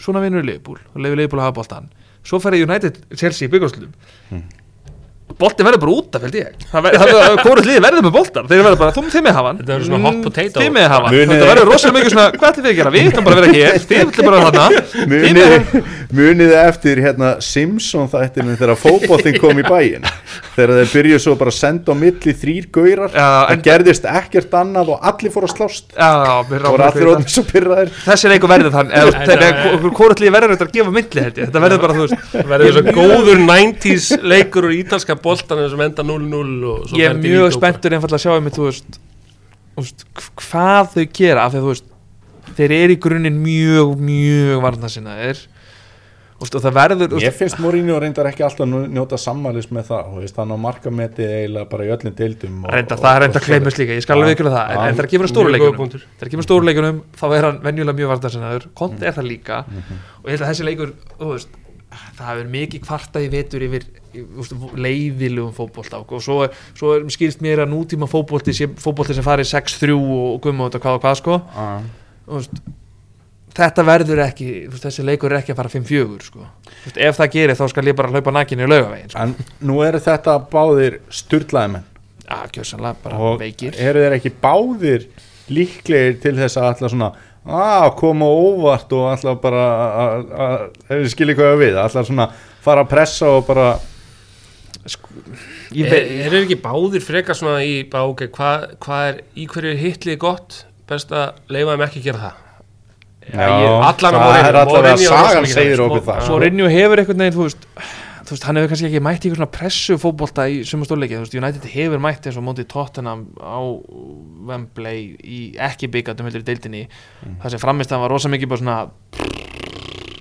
Svona vinnur Liverpool og leiður Liverpool að hafa boltan Svo ferði United Chelsea í byggjárslum Hmm. Bolti verður bara út af held ég. Það hvort liði verður með boltar þeir verður bara, þú þið með hafa hann Þetta verður svona hot potato. þið með hafa hann, þetta verður rosalega mikið svona hvað ætlum við að gera, við ætlum bara að vera hér. Þið ætlum bara að vera þarna. Þið með- Munið, munið eftir hérna Simpson þættinu þegar fótboltinn kom í bæinn. Þegar þeir byrjuðu svo bara að senda á milli þrýr gaurar. Já, það gerðist ekkert annað og allir fóru að slást. Já, mér og rámar allir orðin svo pyrraðir þessi leikur verður þann hvort liði verður þetta að gefa myndli held ég þetta verður bara, þú veist verður þessu góður 90s leikur úr ítalska boltan sem enda 0-0 og svo ég er mjög spenntur einfallega að sjá einmitt, þú veist, þú veist hv- hvað þau gera af því að þú veist þeir eru í grunninn mjög, mjög varnasinnaðir og það verður Ég finnst Mourinho reyndar ekki alltaf nú- njóta sammælis með það, þú veist, hann á markametið eiginlega bara í öllum deildum og- reyndar, og- það er reyndar kleimust líka, ég skal alveg ykkur það en, Já. en þegar kemur að bara. stóru Mjög góður leikunum punktur. þegar kemur að stóru leikunum þá er hann venjulega mjög varnasinnaður Konti er það líka Mhm. og ég held að þessi leikur, þú veist það hefur mikið kvarta í vetur yfir leiðilegum fótbolta og svo, svo er, skilst mér að nútíma sé fótbolti sem farið 6-3 og gumma út og hvað og hvað sko. Þú veist, þetta verður ekki þessi leikur er ekki að fara 5-4 sko. Ef það gerir þá skal ég bara hlaupa nakinu í laugavegin sko. En nú eru þetta báðir sturlaði menn og veikir eru þeir ekki báðir líklegir til þess að alltaf svona að koma á óvart og alltaf bara að- að- skiljum hvað við alltaf svona fara að pressa og bara Er, veit er þeir ekki báðir frekar svona í bara ok, hvað hva er í hverju hitlið gott? Best að leifa þeim ekki að gera það. Já, það er Mourinho er sagan segir mikið okkur sko. það svo Rinju hefur einhvern veginn þú veist, þú veist, hann hefur kannski ekki mætt í eitthvað svona pressu fótbolta í suma stórleiki, þú veist, United hefur mætt eins og mótið Tottenham á Wembley í ekki byggandum heldur í deildinni, það sem framist var rosa mikið bara svona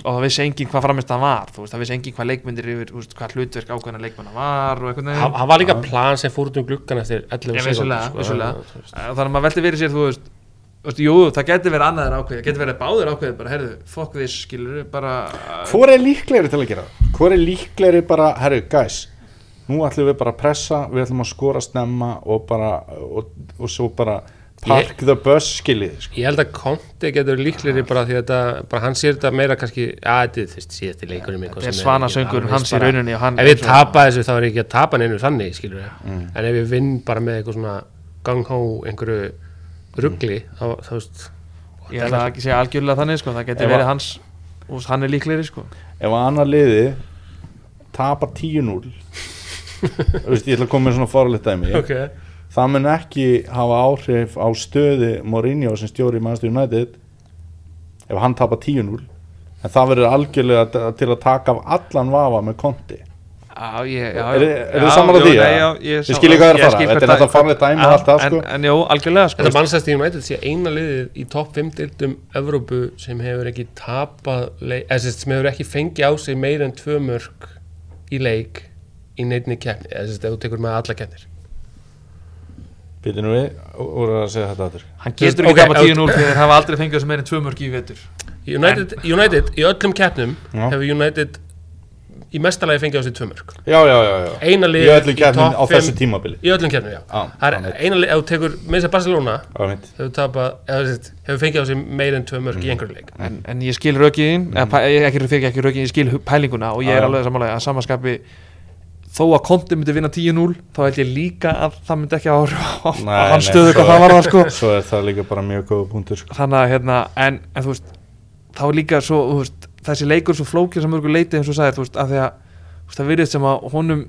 og það vissi enginn hvað framist var þú veist, það vissi enginn hvað leikmyndir yfir, þú veist, hvað hlutverk ákveðna leikmanna var og einhvern veginn. Það var líka plan sem fór út um gluggan eftir 11 Já, sekúndur, vissulega, sko. þannig að maður velti verið sér þú veist, veist jú, það getur verið annaðir ákveð það getur verið báðir ákveð, bara herðu, fuck this skilur, bara Hvor er líklegri til að gera? það? Hvor er líklegri bara, herru, guys nú ætlum við bara að pressa, við ætlum að skora snemma og bara og, og svo bara park the bus skiljið sko. Ég held að Conte getur líklegri bara því að þetta, bara hann sér þetta meira kannski, að þetta er þú veist, síðasti leikurinn þetta er svanasöngur hans í rauninni og hann Ef ég tapa þessu þá er ég ekki að tapa neinu þannig, skilur ég. Mm. En ef ég vinn bara með eitthvað svona einhverju ruggli, þá, þá veist, ég að ekki segja algjörlega þannig sko, það getur verið að- hans og hann er líklegri sko. Ef að annar liði tapar 10-0 Þú veist, ég ætla að koma með svona farlegt dæmi. Ok, það mun ekki hafa áhrif á stöði Mourinho sem stjóri í Manchester United ef hann tapar 10-0 en það verður algjörlega til að taka af allan vafa með konti Já, ég, já, Er- er þið sammála jú, því, já, ég Þið sá- skiljið hvað er að ég fara, skil þetta er náttúrulega farlegt dæmi og allt það, sko. en, en jú, algjörlega sko. Þetta Manchester United sé eina liðið í topp 5 dildum Evrópu sem hefur ekki tapað leik, eða sem sagt, sem hefur ekki fengið á sig meira en tvö mörg í leik í neittni keppni, eða sem sagt, ef þú tekur með alla keppnir. Býtum við úr að segja þetta aftur. Hann getur ekki tapa ef- 10-0 þegar þeir hafa aldrei fengið þessu meira en tvö mörg í vetur. United, United í öllum keppnum hefur United í mestalagi fengið á sig tvö mörg Já, já, já, já eina Í öllum kefnin á þessu tímabili í öllum keppnum, já, Já, það er eina liðið, ef þú tekur með þess að Barcelona mitt hefur sagt, hefur fengið á sig meira en tvö mörg Mhm. í einhverju leik en, en ég skil rökin mm. eða, ég ekki, ekki, ekki rökin, ég skil pælinguna og ég er já. alveg samanlega að samanskapi þó að Konti myndi vinna 10-0 þá held ég líka að það myndi ekki áhrif á, hans stöðu hvað það var það sko Svo er það líka bara mjög góða punktur sko. þannig að hérna, en, en þú veist þá er líka svo, þú veist, þessi leikur svo flókir sem mörgur leiti eins og þú sagðir, þú veist, að því að veist, það virðist sem að honum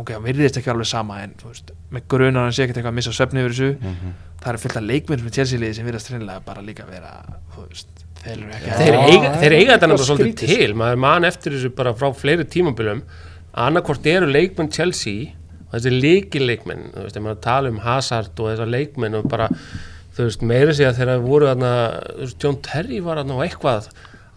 ok, það virðist ekki alveg sama en veist, með grunar hann sé ekkert eitthvað að missa svefni yfir þessu, Mhm. það er fullt af leikmenn með Chelsea-liði sem virðast reynilega bara líka vera þú veist, þeir eru ekki þeir Já, eiga, þeir er eiga þetta náttúrulega svolítið skrítið, til. Maður man eftir þessu bara frá fleiri tímabilum. Að annarkvort eru leikmenn Chelsea og þessi leikilleikmenn þú veist, ef maður tala um Hazard og þessar leikmenn og bara, þú veist, meira sig að þegar voru þarna, þú veist, John Terry var þarna og eitthvað,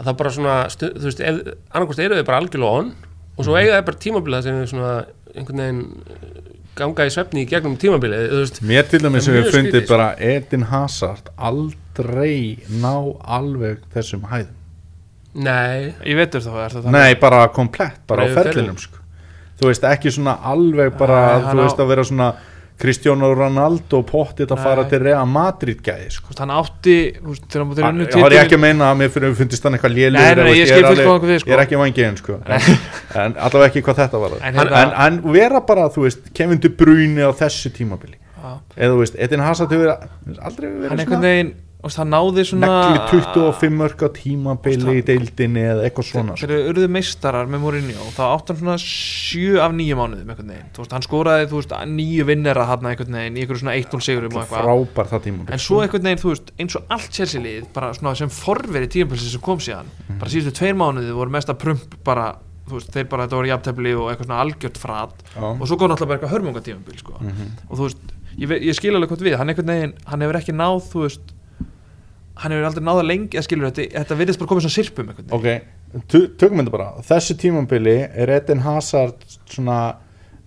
að það bara svona stu, þú veist, ef, annarkvort eru þau bara algjörlega on og svo eiga þau bara tímabilið sem er svona einhvern veginn eh, ganga í svefni í gegnum tímabilið, veist. Mér til dæmis hefur mjög fundið sko. bara Edin Hazard aldrei ná alveg þessum hæðum. Nei, ég veitur þá, er það Nei, bara komplett, bara á Bara yfir ferlinum sko. Þú veist, ekki svona alveg bara, Nei, þú hann á- veist, að vera svona Kristján Ronaldo pottið að Nei. fara til Real Madrid gæði sko. Hann átti þá er ég ekki að meina að mér fyrir fundist hann eitthvað lélugur Nei, nei, eða, ég þið, sko. ég er ekki vangiðin sko. en, en allavega ekki hvað þetta var En en, hérna- en, en vera bara, þú veist, Kevin De Bruyne á þessu tímabili eða þú veist, Edin Hazard hefur aldrei verið svona veist, hann náði svona negli 25 mörg á tímabili í deildinni eða eitthvað svona sko. þegar þeir urðu meistarar með Mourinho þá átti hann svona 7 af 9 mánuðum þú veist, hann skoraði þú veist, nýju vinnera hann einhvern veginn í einhverju svona 1-0 sigurum og eitthvað frábær það tímabili en svo einhvern veginn, þú veist, eins og allt Chelsea lið bara svona sem forveri tímabilsi sem kom síðan Mhm. bara síðustu tveir mánuði voru mesta prump bara, þú veist, þeir bara, þetta voru jafntefli og eitthvað svona algjört frat Já. og svo kom náttúrulega bara eitthvað hörmungatímabil sko. Mhm. og þú veist, ég, ég skil alveg hvað við hann veginn, hann hefur ekki náð þú veist, hann hefur aldrei náð að lengi að skilur þetta, þetta virðist bara komið svona sirpum ok, tökum þetta bara. Þessu tímabili er Edin Hazard svona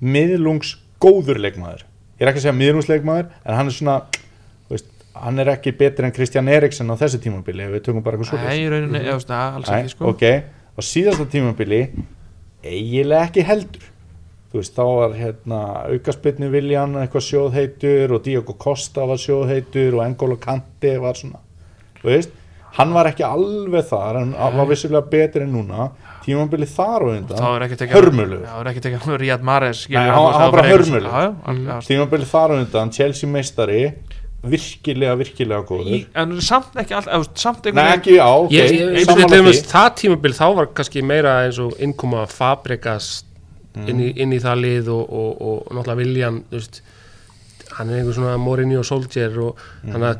miðlungs góður leikmaður. Ég er ekki að segja miðlungs leikmaður en hann er svona veist, hann er ekki betri en Kristján Eriksen á þessu tímabili ef við tökum bara eitthvað Nei, í svo rauninni, ég veist það, alls ekki sko. ok, á síðasta tímabili eiginlega ekki heldur. Þú veist, þá var hérna aukaspilni Viljan eitthvað sjóðheitur og Diogo Costa var sjóðheitur og Engolo Kanti var svona þú veist, hann var ekki alveg þar en var vissilega betri en núna. Tímabili þar og þá undan. Já, það er ekki tekið Ríad Mares hann- hann var bara hörmulegur. Já, já, al- já, tímabili þar og undan, Chelsea meistari virkilega, virkilega góður. En samt ekki all, eða, samt Nei, einhvern veginn ekki, já, ok, dæmis, það tímabil þá var kannski meira eins og innkoma Fabregas inn, í, inn í það lið og, og, og, náttúrulega Viljan þú veist, hann er einhver svona Mourinho soldier og þannig að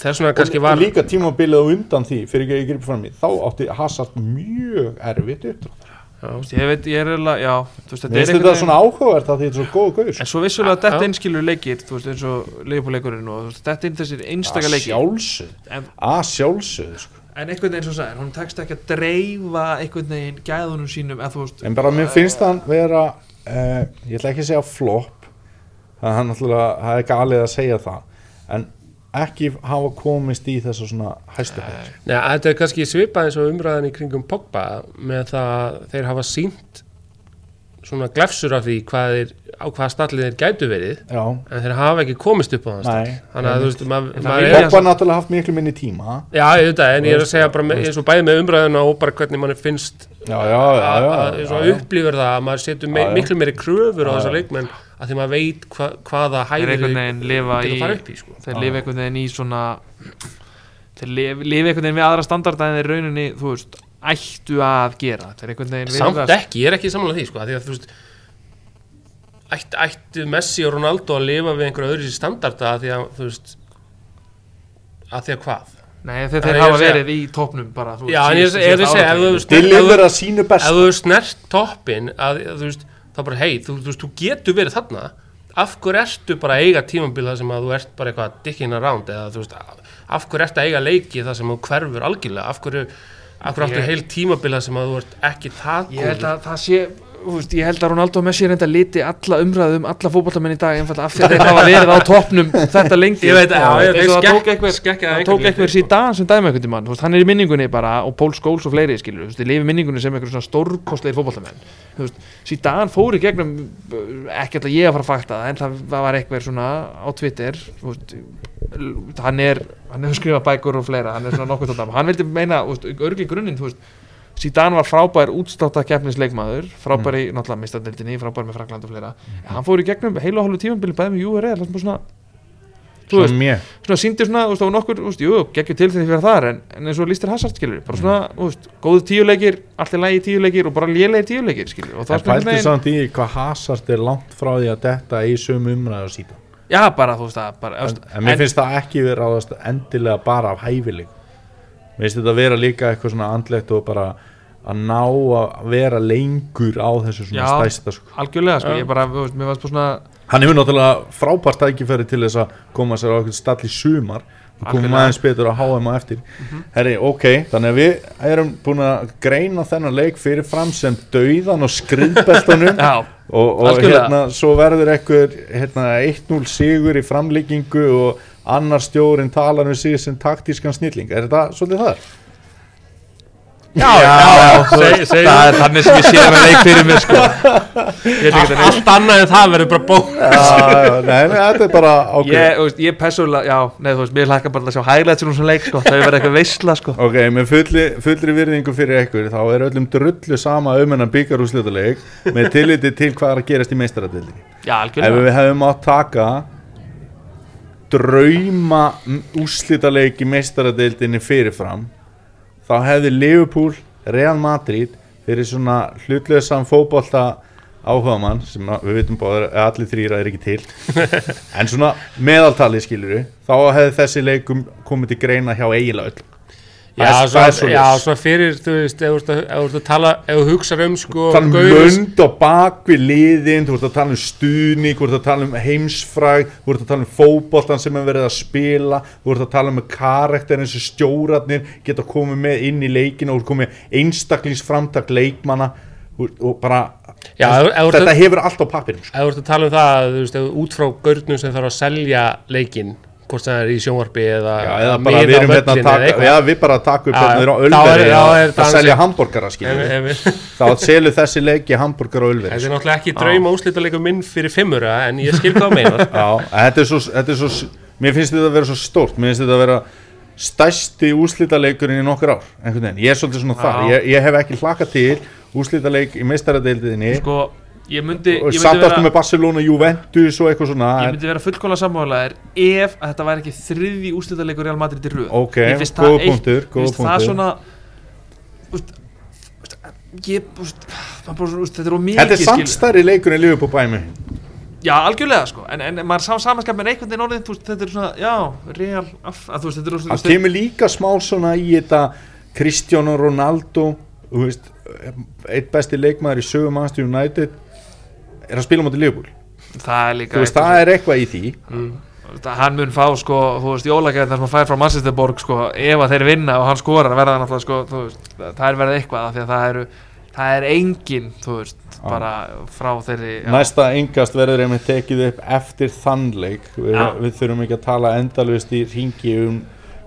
þess vegna kannski og, var og líka tímabilið á undan því fyrir ekki að ég gripi fram í þá átti Hazard mjög erfitt uppdrátt ég veit, ég er eiginlega, já þú veist, þetta er einhvern þetta veginn svona áhugavert að því þetta er svo góð gaur en svo vissulega Já, þetta já. einskilur leikir þú veist, eins og leikupúleikurinn og þetta inn þessir einstaka að leikir sjálfsögð en, að sjálfsögð sko. en einhvern veginn svo sagði, hún tekst ekki að dreifa einhvern veginn gæðunum sínum eða þú veist, en bara mér finnst hann vera uh, ég ætla ekki að segja flop það er hann náttúrulega það er galið að segja það en ekki hafa komist í þessa svona hæstu hætt Nei, þetta er kannski svipað eins og umræðan í kringum Pogba með það að þeir hafa sínt svona glefsur af því hvað þeir, á hvaða stallið þeir gætu verið já, en þeir hafa ekki komist upp á þann stall. Þannig að þú veist, það maður er Pogba náttúrulega haft miklu minni tíma. Já, ég veit það, en ég er að segja bara með, eins og bæði með umræðuna og bara hvernig mann finnst já, já, já, já, að upplifur það að maður setur miklu meiri kröfur á þessa leikmenn að því maður veit hva, hvaða þeir lifa í að fara upp í sko. þeir lifa einhvern veginn í svona þeir lifa, lifa einhvern veginn við aðra standarda en þeir rauninni, þú veist, ættu að gera. Þeir einhvern veginn Samt virðast- ekki, ég er ekki samanlega því sko, að því að þú veist ætt, ættu Messi og Ronaldo að lifa við einhverja öðru standarda að því að þú veist að því að hvað? Nei, þeir, Það þeir hafa verið í topnum bara þú Já, en ég er að segja, ef þú veist- Deliver að sínu ef best þú hefur snert toppin að, að þú veist, þá bara hei, þú, þú þú getur verið þarna. Af hverju ertu bara að eiga tímabil þar sem að þú ert bara eitthvað dicking around eða þú veist, af hverju ertu að eiga leiki þar sem þú hverfur algjörlega? Af hverju, af hverju áttu heil tímabil þar sem að þú ert ekki það Ég held að það sé veist, ég held að Ronaldo og Messi reynda liti alla umræðum, alla fótballtamenn í dag einfallega af því að þeir hafa verið á toppnum þetta lengi. Ég veit, já, og þeir það tók til, síðan sem dæmi einhvern tímann, hann er í minningunni bara og Pól Skóls og fleiri skilur, þú veist, þeir lifi minningunni sem einhver svona stórkostleir fótballtamenn þú veist, síðan fór í gegnum uh, ekki alltaf ég að fara að fakta það en það var eitthvað svona á Twitter þú veist, hann er hann hefur skrifað bækur og fleira, hann er svona nokkuð Zidane var frábær útstáta keppnisleikmaður frábær í náttúrulega mistadeldinni frábær með Frakland og fleira. En hann fór í gegnum heilu og hálfu tímabili bæði með URL svona þú veist, svona svona, þú veist, á nokkur, þú veist, jú, geggjur til þegar fyrir þar en, en eins og lístir Hazard, skilur, bara svona, þú veist, góðu tíuleikir, allt í lagi tíuleikir og bara lélegir tíuleikir, skilur, og það er svona pælti samt í hvað Hazard er langt frá því að detta í sömu umræðu að síta já, bara, þú veist, það, bara, en, en, mér finnst það ekki verið endilega bara af hæfileg mér finnst þetta vera líka eitthvað svona andlegt og bara að ná að vera lengur á þessu svona Já. stæsta sko. algjörlega, sko, ég bara, þú veist, mér varst bara svona hann hefur náttúrulega frábært tækifæri til þess að koma sér á okkur stall í sumar og koma aðeins betur á HM á eftir herri, ok, þannig að við erum búin að greina þennan leik fyrir fram sem dauðan og skriðbeltunum *laughs* já, og, og hérna svo verður ekkur hérna, 1-0 sigur í framlíkingu og annar stjórin talar um sig sem taktískan snilling er þetta svolítið þar? Já, já, seg- segjum það er þannig sem ég sé að leik fyrir mér sko. Ekki Allt, annað en það verður bara já, nei, nei, þetta er bara ákveð Ég, þú veist, ég persónulega, já, nei þú veist, mér hlakka bara að sjá highlights um svona leik, sko, það er verið eitthvað veistla, sko. Ok, með fulli, fullri virðingu fyrir ykkur þá er öllum drullu sama um hennan byggarúslutaleg með tilliti til hvað er að gerast í meistaradildinni Já, Ef algjörlega við hefum átt taka drauma úslitaleik í meistaradildinni fyrirfram þá hefði Liverpool, Real Madrid fyrir svona hlutlösan fótbolta áhugamann sem að við vitum báður allir þrýra er ekki til *laughs* en svona meðaltali skilur þá hefði þessi leikum komið til greina hjá eiginlega öll Já, er- er svoleiðis. já, svona fyrir, þú veist, ef þú þú tala, ef þú hugsar um sko tala um lönd og bak við liðin þú ert að tala um stuðning, þú ert að tala um heimsfræg, þú ert að tala um fótboltan sem er verið að spila, þú ert að tala um karakter eins og stjórarnir geta komið með inn í leikinu og komið einstaklingsframtak leikmanna og, bara Já, þú þetta að- hefur allt á pappirinn sko. ef þú ert að tala um það, þú veist, ef, út frá gaurnum sem þarf að selja leikinn hvort það er í sjónvarpi eða já, eða bara við á erum hérna að taka já, við bara að taka upp Já, hérna á er- Ölveri að, það selja hambúrgara *laughs* þá selur þessi leiki hambúrgara á Ölveri Þetta er náttúrulega ekki drauma úslítaleikum minn fyrir fimmura en ég skil hvað að meina *laughs* þetta er svo, þetta er svo mér finnst þetta að vera svo stórt. Mér finnst þetta að vera stærsti úslítaleikurinn í nokkur ár ég er svolítið svona þar. Ég, ég hef ekki hlakað til úslítaleik í meistaradeildiðinni Sko, ég myndi, ég myndi aftur vera með Barcelona, Juventus og eitthvað svona. Ég myndi vera fullkóla sammálaðir ef þetta væri ekki þriði úslitaleikur Real Madrid í röð. Ok, það góða punktur, góða finnst það svona úst, úst, ég, úst, það þetta er of mikið þetta er stærri leikur en Liverpool bæmi Já, algjörlega sko, en, en maður sá samanskap með einhvern veginn orðin, þetta er svona, já, real, af, að, veist, þetta er það svona, kemur líka smá svona í þetta Cristiano Ronaldo þú veist, eitt besti leikmaður í sögum Manchester United er að spila motið Liverpool. Það er líka þú veist, það er eitthvað í því. Það, hann mun fá, sko, þú veist, jólagæðin sem hann fær frá Manchesterborg, sko, ef að þeir vinna og hann skorar, verða það náttúrulega, sko, þú veist, það er verið eitthvað, af því að það eru, það er engin, þú veist, bara frá þeirri, já, Næsta yngast verður einmitt tekið upp eftir þannleik við, við þurfum ekki að tala endalust í ringi um,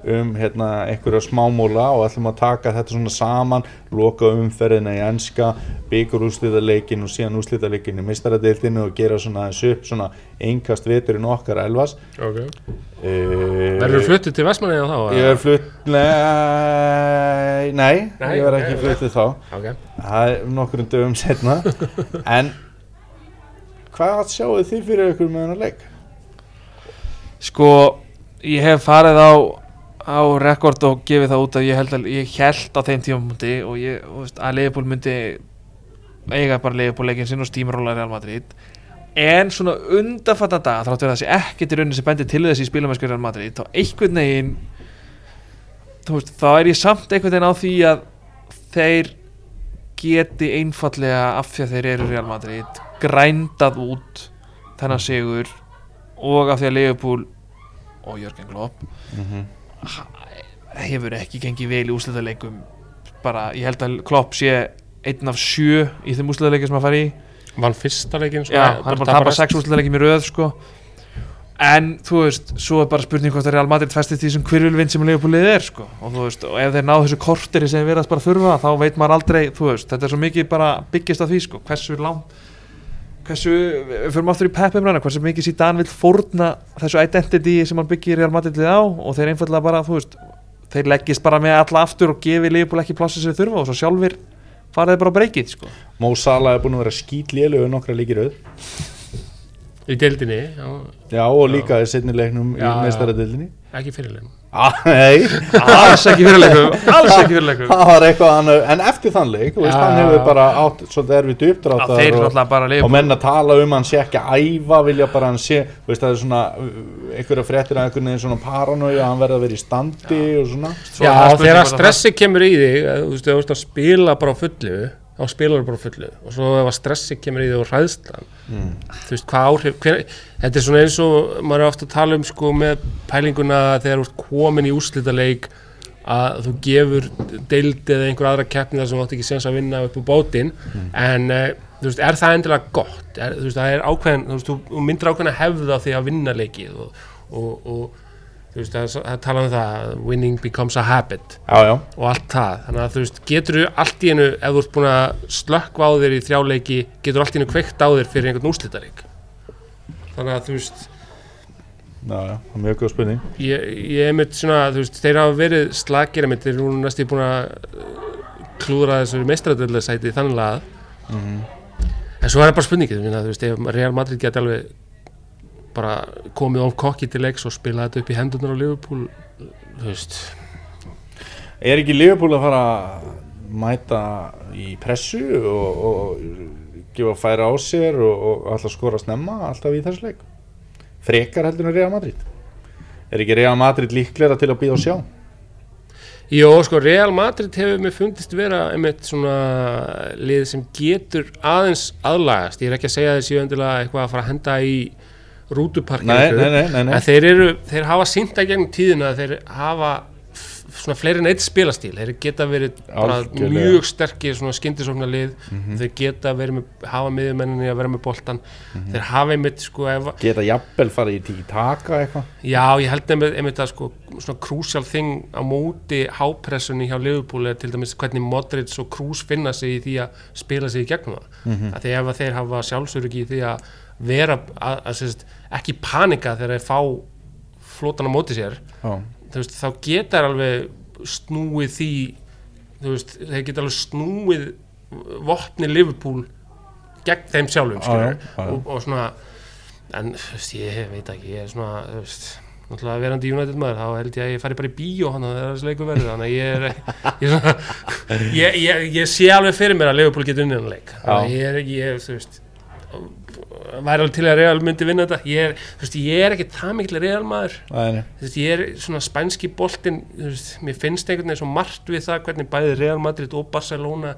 um hérna, einhverja smámóla og ætlum að taka þetta svona saman loka umferðina í enska byggur úrslitaleikin og síðan úrslitaleikin í mistaradeildinu og gera svona aðeins upp svona yngast veturinn okkar elvas okay. uh, Verður fluttið til Vestmanniða þá? Ég er flutt nei, nei, Nei, ég er ok, ekki ok. fluttið þá Ok, það er nokkur dögum setna *laughs* en hvað sjáu þið fyrir ykkur með hennar leik? sko, ég hef farið á, á rekord og gefið það út að ég held að, ég held á þeim tímapunkti og ég, þú veist, að Leifbúl myndi eiga bara Leifbúl leikin sinn og stímaróla Real Madrid. En svona undanfatta dag þráttur að það sé ekkert í rauninni sem bendir til þess í spilumæsku Real Madrid þá einhvern veginn veist, þá er ég samt einhvern veginn á því að þeir geti einfallega af því að þeir eru Real Madrid grændað út þennan sigur og af því að Leifbúl og Jörgen Klopp hefur ekki gengið vel í úslitaleikum bara, ég held að Klopp sé einn af sjö í þeim úslitaleikum sem að fara í vann fyrsta leikin sko, Já, hann er bara að tapa sex úrslitaleikum í röð sko. en þú veist svo er bara spurning hvort að Real Madrid festist í þessum kvirvilvinn sem Leopoldið er sko. og þú veist, og ef þeir ná þessu korteri sem verðast bara þurfa, þá veit maður aldrei þú veist, þetta er svo mikið bara byggist á því sko. hversu langt hversu, fyrir aftur í peppum ræna hversu mikið síðan vil fórna þessu identity sem hann byggir Real Madrid á og þeir einfallega bara, þú veist þeir leggist bara með alla aftur og gefi Leopold ekki plássið sem þeir þurfa og svo sjálfur faraði bara á breykið sko. Mo Salah er búin að vera skýtlélögu nokkra leikir auð í deildinni, já, Já, og líka í setni leiknum í Já, já. meistaradildinni ekki fyrirlegin ah, Nei, *laughs* alls ekki fyrirleikum alls ekki fyrirleikum það var eitthvað hann En eftir þann leik, þú veist, Já. hann hefur bara átt svolítið erfitt að þeir uppdráttar og, og Leopold menn að tala um hann sé ekki að æfa vilja bara hann sé, þú veist, það er svona uh, einhverja fréttir að einhvern veginn svona paranója hann verða að vera í standi og svona. Svo Já, það er spurning þegar að stressi kemur í þig að, þú veist, þú veist að spila bara á fullu þá spilar þú bara fullu. Og svo ef að stressi kemur í þig og hræðslan mm. þú veist, hvað áhrif hver, þetta er svona eins og maður er ofta að tala um sko með pælinguna þegar þú ert komin í úrslitaleik að þú gefur deild eða einhver aðra keppni þar sem þú átt ekki sens að vinna upp á bótin en uh, þú veist, er það endilega gott? Er, þú veist, það er ákveðin, þú veist, þú myndir ákveðin að hefða því að vinna leikið og, og, og þú veist, það talað um það winning becomes a habit Já, já, og allt það, þannig að þú veist, getur þú allt í einu, ef þú ert búin að slökkva á þér í þrjáleiki, getur allt í einu kveikt á þér fyrir einhvern úslitarík þannig að þú veist já, já, það er mjög góð spurning. ég, ég er mitt svona, þú veist, þeir hafa verið slagir mitt, þeir eru nú næstu búin að uh, klúðra þessu meistradöldlega sæti þannig að, mm en svo er það bara spurningið, þú veist, ef Real Madrid geti alveg bara komið of kokki til leiks og spila þetta upp í hendurnar á Liverpool þú veist, Er ekki Liverpool að fara að mæta í pressu og, og gefa færa á sér og, og alltaf skora snemma alltaf í þessu leik? Frekar heldur en Real Madrid? Er ekki Real Madrid líklega til að býða og sjá? Jó, sko, Real Madrid hefur mér fundist vera einmitt svona lið sem getur aðeins aðlagast, ég er ekki að segja þessi endilega eitthvað að fara að henda í rútuparkinu en þeir eru, þeir hafa sínt að gegnum tíðina að þeir hafa svona fleiri en eitt spilastíl, þeir geta verið mjög sterkir svona skyndisofna lið, Mhm. þeir geta verið með, hafa miðjumenninni að vera með boltan þeir hafa einmitt sko ef, Geta jafnvel farið í tiki-taka eitthvað? Já, ég held einmitt, einmitt að sko svona crucial thing á móti hápressunni hjá er til dæmis hvernig Modric og Kroos finna sig í því að spila sig í gegnum það. Mm -hmm. Að þeir hafa sjálfsöryggi í því að vera að, að, sérst, ekki panika þegar þeir fá flotan á móti sér. Þú veist, þá geta þeir alveg snúið því veist, þeir geta alveg snúið vopni Liverpool gegn þeim sjálfum Já, skilur, já, já, já. Og, og svona en veist, ég veit ekki, ég er svona náttúrulega verandi United maður þá held ég að ég fari bara í bíó hann þegar þessi leikur verður þannig að ég er, *laughs* ég, er svona, ég, ég, ég sé alveg fyrir mér að Liverpool getur unnið hann leik. Þannig að ég er, ég, þú veist væri alveg til að Real myndi vinna þetta. Ég er, veist, ég er ekki það mikil Real maður. Veist, ég er svona spænski boltinn, þú veist, mér finnst einhvern veginn svo margt við það hvernig bæði Real Madrid og Barcelona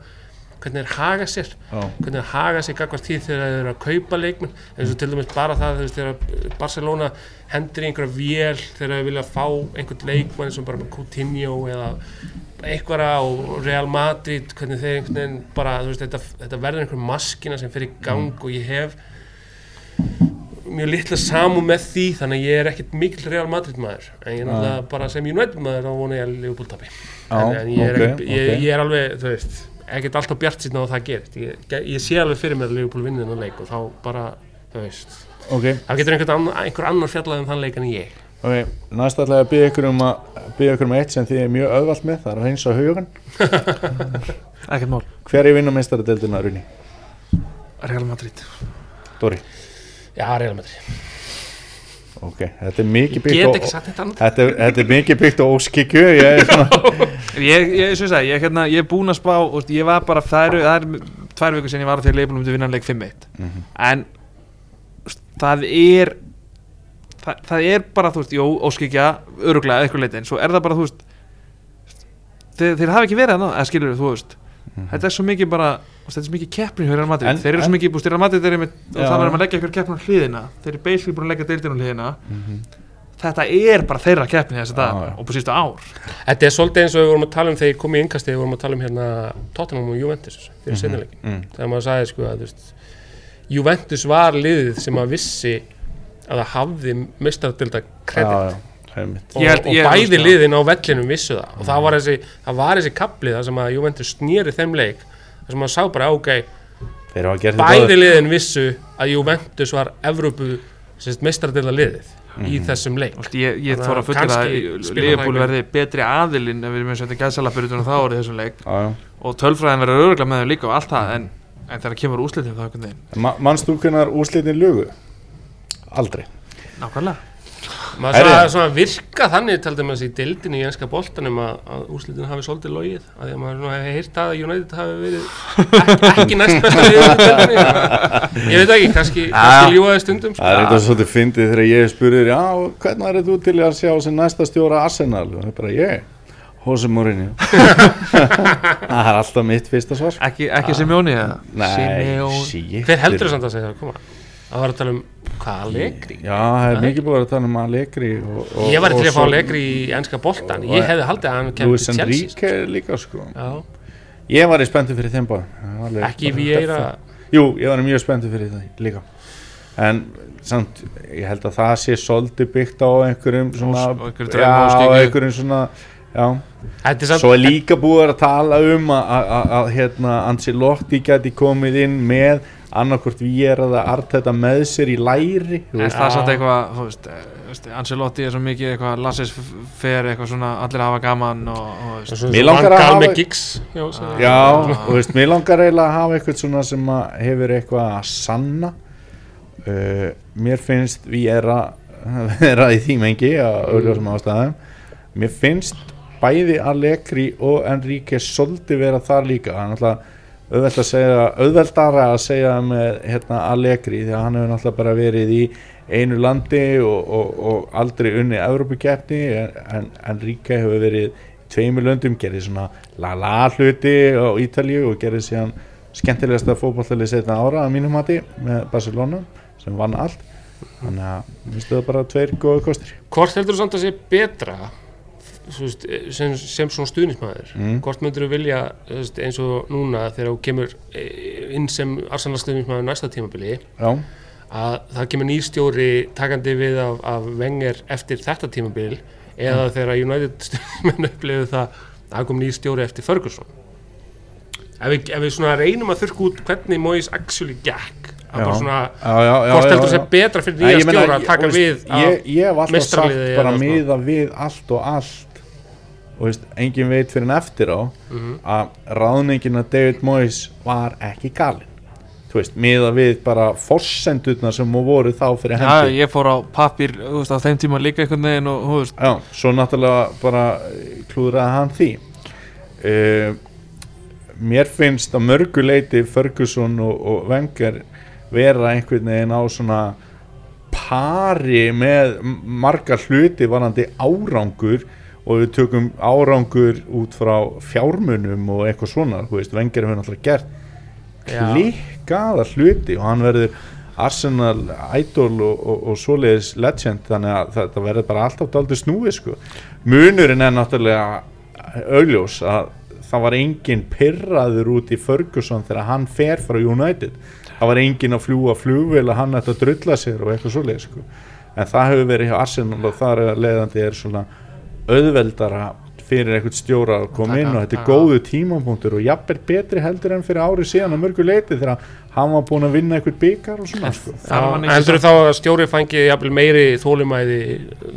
hvernig þeir haga sér, Já, hvernig þeir haga sér gagvart því þegar þeir eru að kaupa leikmenn. Eins og til dæmis bara það, þegar Barcelona hendur í einhverja vél þegar þeir vilja fá einhvern leikmann eins og bara Coutinho eða einhverja og Real Madrid hvernig þeir einhvern veginn bara, þetta, þetta verður einhver maskina sem fer í gang og ég hef mjög litla samú með því þannig að ég er ekkert mikil Real Madrid maður en ég er náttúrulega bara sem United maður þá vona ég að Liverpool tapi. Já, en, en ég, er ok, ekki, ég, ok. ég er alveg, þú veist ekkert alltaf bjart síðan á að það gerist. Ég, ég sé alveg fyrir mér að Liverpool vinni þennan leik og þá bara, þú veist ok, þá getur einhvern annar, einhver annar fjallað um þann leik en ég. Ok Næst ætla ég að byggja ykkur um að byggja ykkur um eitt sem þið er mjög öðvalt með, það er að reynsa hugan ekkert mál. Hver er vinnameistaradeildina, Runi? Real Madrid. Dóri? Já, Real Madrid. Ok, þetta er mikið Ég byggt get á ekki sagt þetta annað. Þetta er, þetta er mikið byggt á óskikju Ég er svona *laughs* ég, ég, svo sagði, ég, hérna, ég er búinn að spá og ég var bara, það eru, það eru tvær vikur sen ég var að því að leifbúin um til vinnanleik 5-1 Mhm. en það er það, það er bara, þú veist, jú, óskikja öruglega eitthvað leiti, en svo er það bara, þú veist þeir, þeir hafa ekki verið að eða skilur þú veist þetta er svo mikið bara, þetta er svo mikið keppni hjá Real Madrid, En- þeir eru svo mikið, búst, Real Madrid er með, og það verður að leggja eitthvað keppni á hliðina, þeir eru basically búin að leggja deildin á hliðina. Mhm. þetta er bara þeirra keppni þess að það já. og på sístu ár. Þetta er svolítið eins og við vorum að tala um þegar ég kom í yngkasti við vorum að tala um hérna Tottenham og Juventus fyrir mm -hmm. mm. þegar maður sagði sko að þú veist, Juventus var liðið sem að vissi að það hafði mistardilda og, Ég held- og bæði liðin á vellinum vissu það. Og það var þessi, það var þessi kapli þar sem að Juventus snýri þeim leik. Þar sem maður sá bara ok, bæði liðin vissu að Juventus var Evrópu mistardilda liðið í Mhm. þessum leik. Ég, ég þóra að að kannski að Leopold verði betri aðilinn ef við erum að setja gæðsalapyrutunum þá árið þessum leik. Já, já. Og tölfræðin verður öruglega með þau líka og allt það en, en þegar kemur úslitin þá Ma Manst þú hvernar úrslitin lugu? Aldrei. Nákvæmlega maður sagði svona virka þannig til dæmis í dildinni í enska boltanum að, að úrslitin hafi svolítið logið að því að maður hefði heyrt að United hafi verið ekki, ekki næst besta liðið ég veit ekki, kannski, kannski ljúaði stundum sko. Það er eitthvað svolítið fyndið þegar ég spurði Já, hvernig er þú til að sjá sem næsta stjóra Arsenal? Og það er bara ég? Hose Mourinho. *laughs* Það er alltaf mitt fyrsta svar ekki, ekki Simeoni eða? Nei, shit. Hver heldur þú samt að segja það? Að það var að tala um hvað Allegri? Já, það er mikið búið að tala um Allegri og, og, ég var og að fá Allegri í enska boltan ég hefði haldið að hann kemur Luis til Chelsea sko. Enrique líka sko. Já, Ég var í spenntu fyrir þeim Alveg ekki Vieira? Defa. Jú, ég var mjög spenntu fyrir það líka. En samt, ég held að það sé svolítið byggt á einhverjum svona, einhverjum já, draumaóskhyggju. einhverjum svona já, svo er líka búið að tala um að, hérna, Ancelotti geti komið inn með annarkvort við eða Arteta með sér í læri þú En það er samt eitthvað, þú veist, eh, Ancelotti er svo mikið eitthvað, Lassis fer eitthvað svona, allir hafa gaman og, og þú veist, Mig langar að hafa- já, svo- Já, og veist, mér langar eiginlega að hafa eitthvað svona sem að hefur eitthvað að sanna. Uh, Mér finnst við er að *laughs* vera í því mengi að auðvitað ástæðum. Mér finnst bæði Allegri og Enrique svolítið vera þar líka. Það er náttúrulega auðvelt að segja, auðveldara að segja með hérna, Allegri því að hann hefur náttúrulega bara verið í einu landi og, og, og aldrei unni Evrópukeppni en, en Enrique hefur verið í tveimur löndum, gerði svona la-la hluti á Ítalíu og gerði síðan skemmtilegasta fótballtalið setna ára að mínum mati með Barcelona sem vann allt. Þannig að finnst það bara tveir góða kostir. Hvort heldur þú samt að sé betra veist, sem, sem svona stuðnismæður Mm. hvort myndur þú vilja veist, eins og núna þegar þú kemur eh, inn sem Arsenal stuðnismæður næsta tímabili Já, að það kemur nýr stjóri takandi við af, af vengar eftir þetta tímabil eða þegar United stuðnismenn upplifðu það að kom nýr stjóri eftir Ferguson. Ef við, ef við svona reynum að þurrka út hvernig Moyes actually gekk að Já. bara svona já, já, já hvort já, heldur já. sé betra fyrir ég meina, stjóra að taka við veist, af ég, ég hef alltaf sagt bara svona. miða við allt og allt og veist, engin veit fyrir en eftir á Mhm. að ráðningin að David Moyes var ekki galinn þú veist, miða við bara forsendurna sem voru þá fyrir já, hendi ég fór á pappir, þú veist, á þeim tíma líka einhvern veginn og, Já, svo náttúrulega bara klúðraði hann því uh, Mér finnst að mörgu leiti Ferguson og, og Wenger vera einhvern veginn á svona pari með marga hluti varandi árangur og við tökum árangur út frá fjármunum og eitthvað svona, veist, Wenger hefur náttúrulega gert klikkaða hluti og hann verður Arsenal idol og, og, og svoleiðis legend þannig að þetta verður bara alltaf daldið snúið sko. munurinn er náttúrulega augljós að það var engin pyrraður út í Ferguson þegar hann fer frá United það var engin að fljúa flugvél að hann ætti að drulla sér og eitthvað svoleiðis sko. en það hefur verið hjá Arsenal og þar er leiðandi er svona auðveldara fyrir eitthvað stjóra að koma inn og þetta er góðu tímapunktur og jafnvel betri heldur en fyrir árið síðan á mörgu leiti þegar hann var búinn að vinna eitthvað byggar og svona sko. heldur þá að stjóri fangi jafnvel meiri þólumæði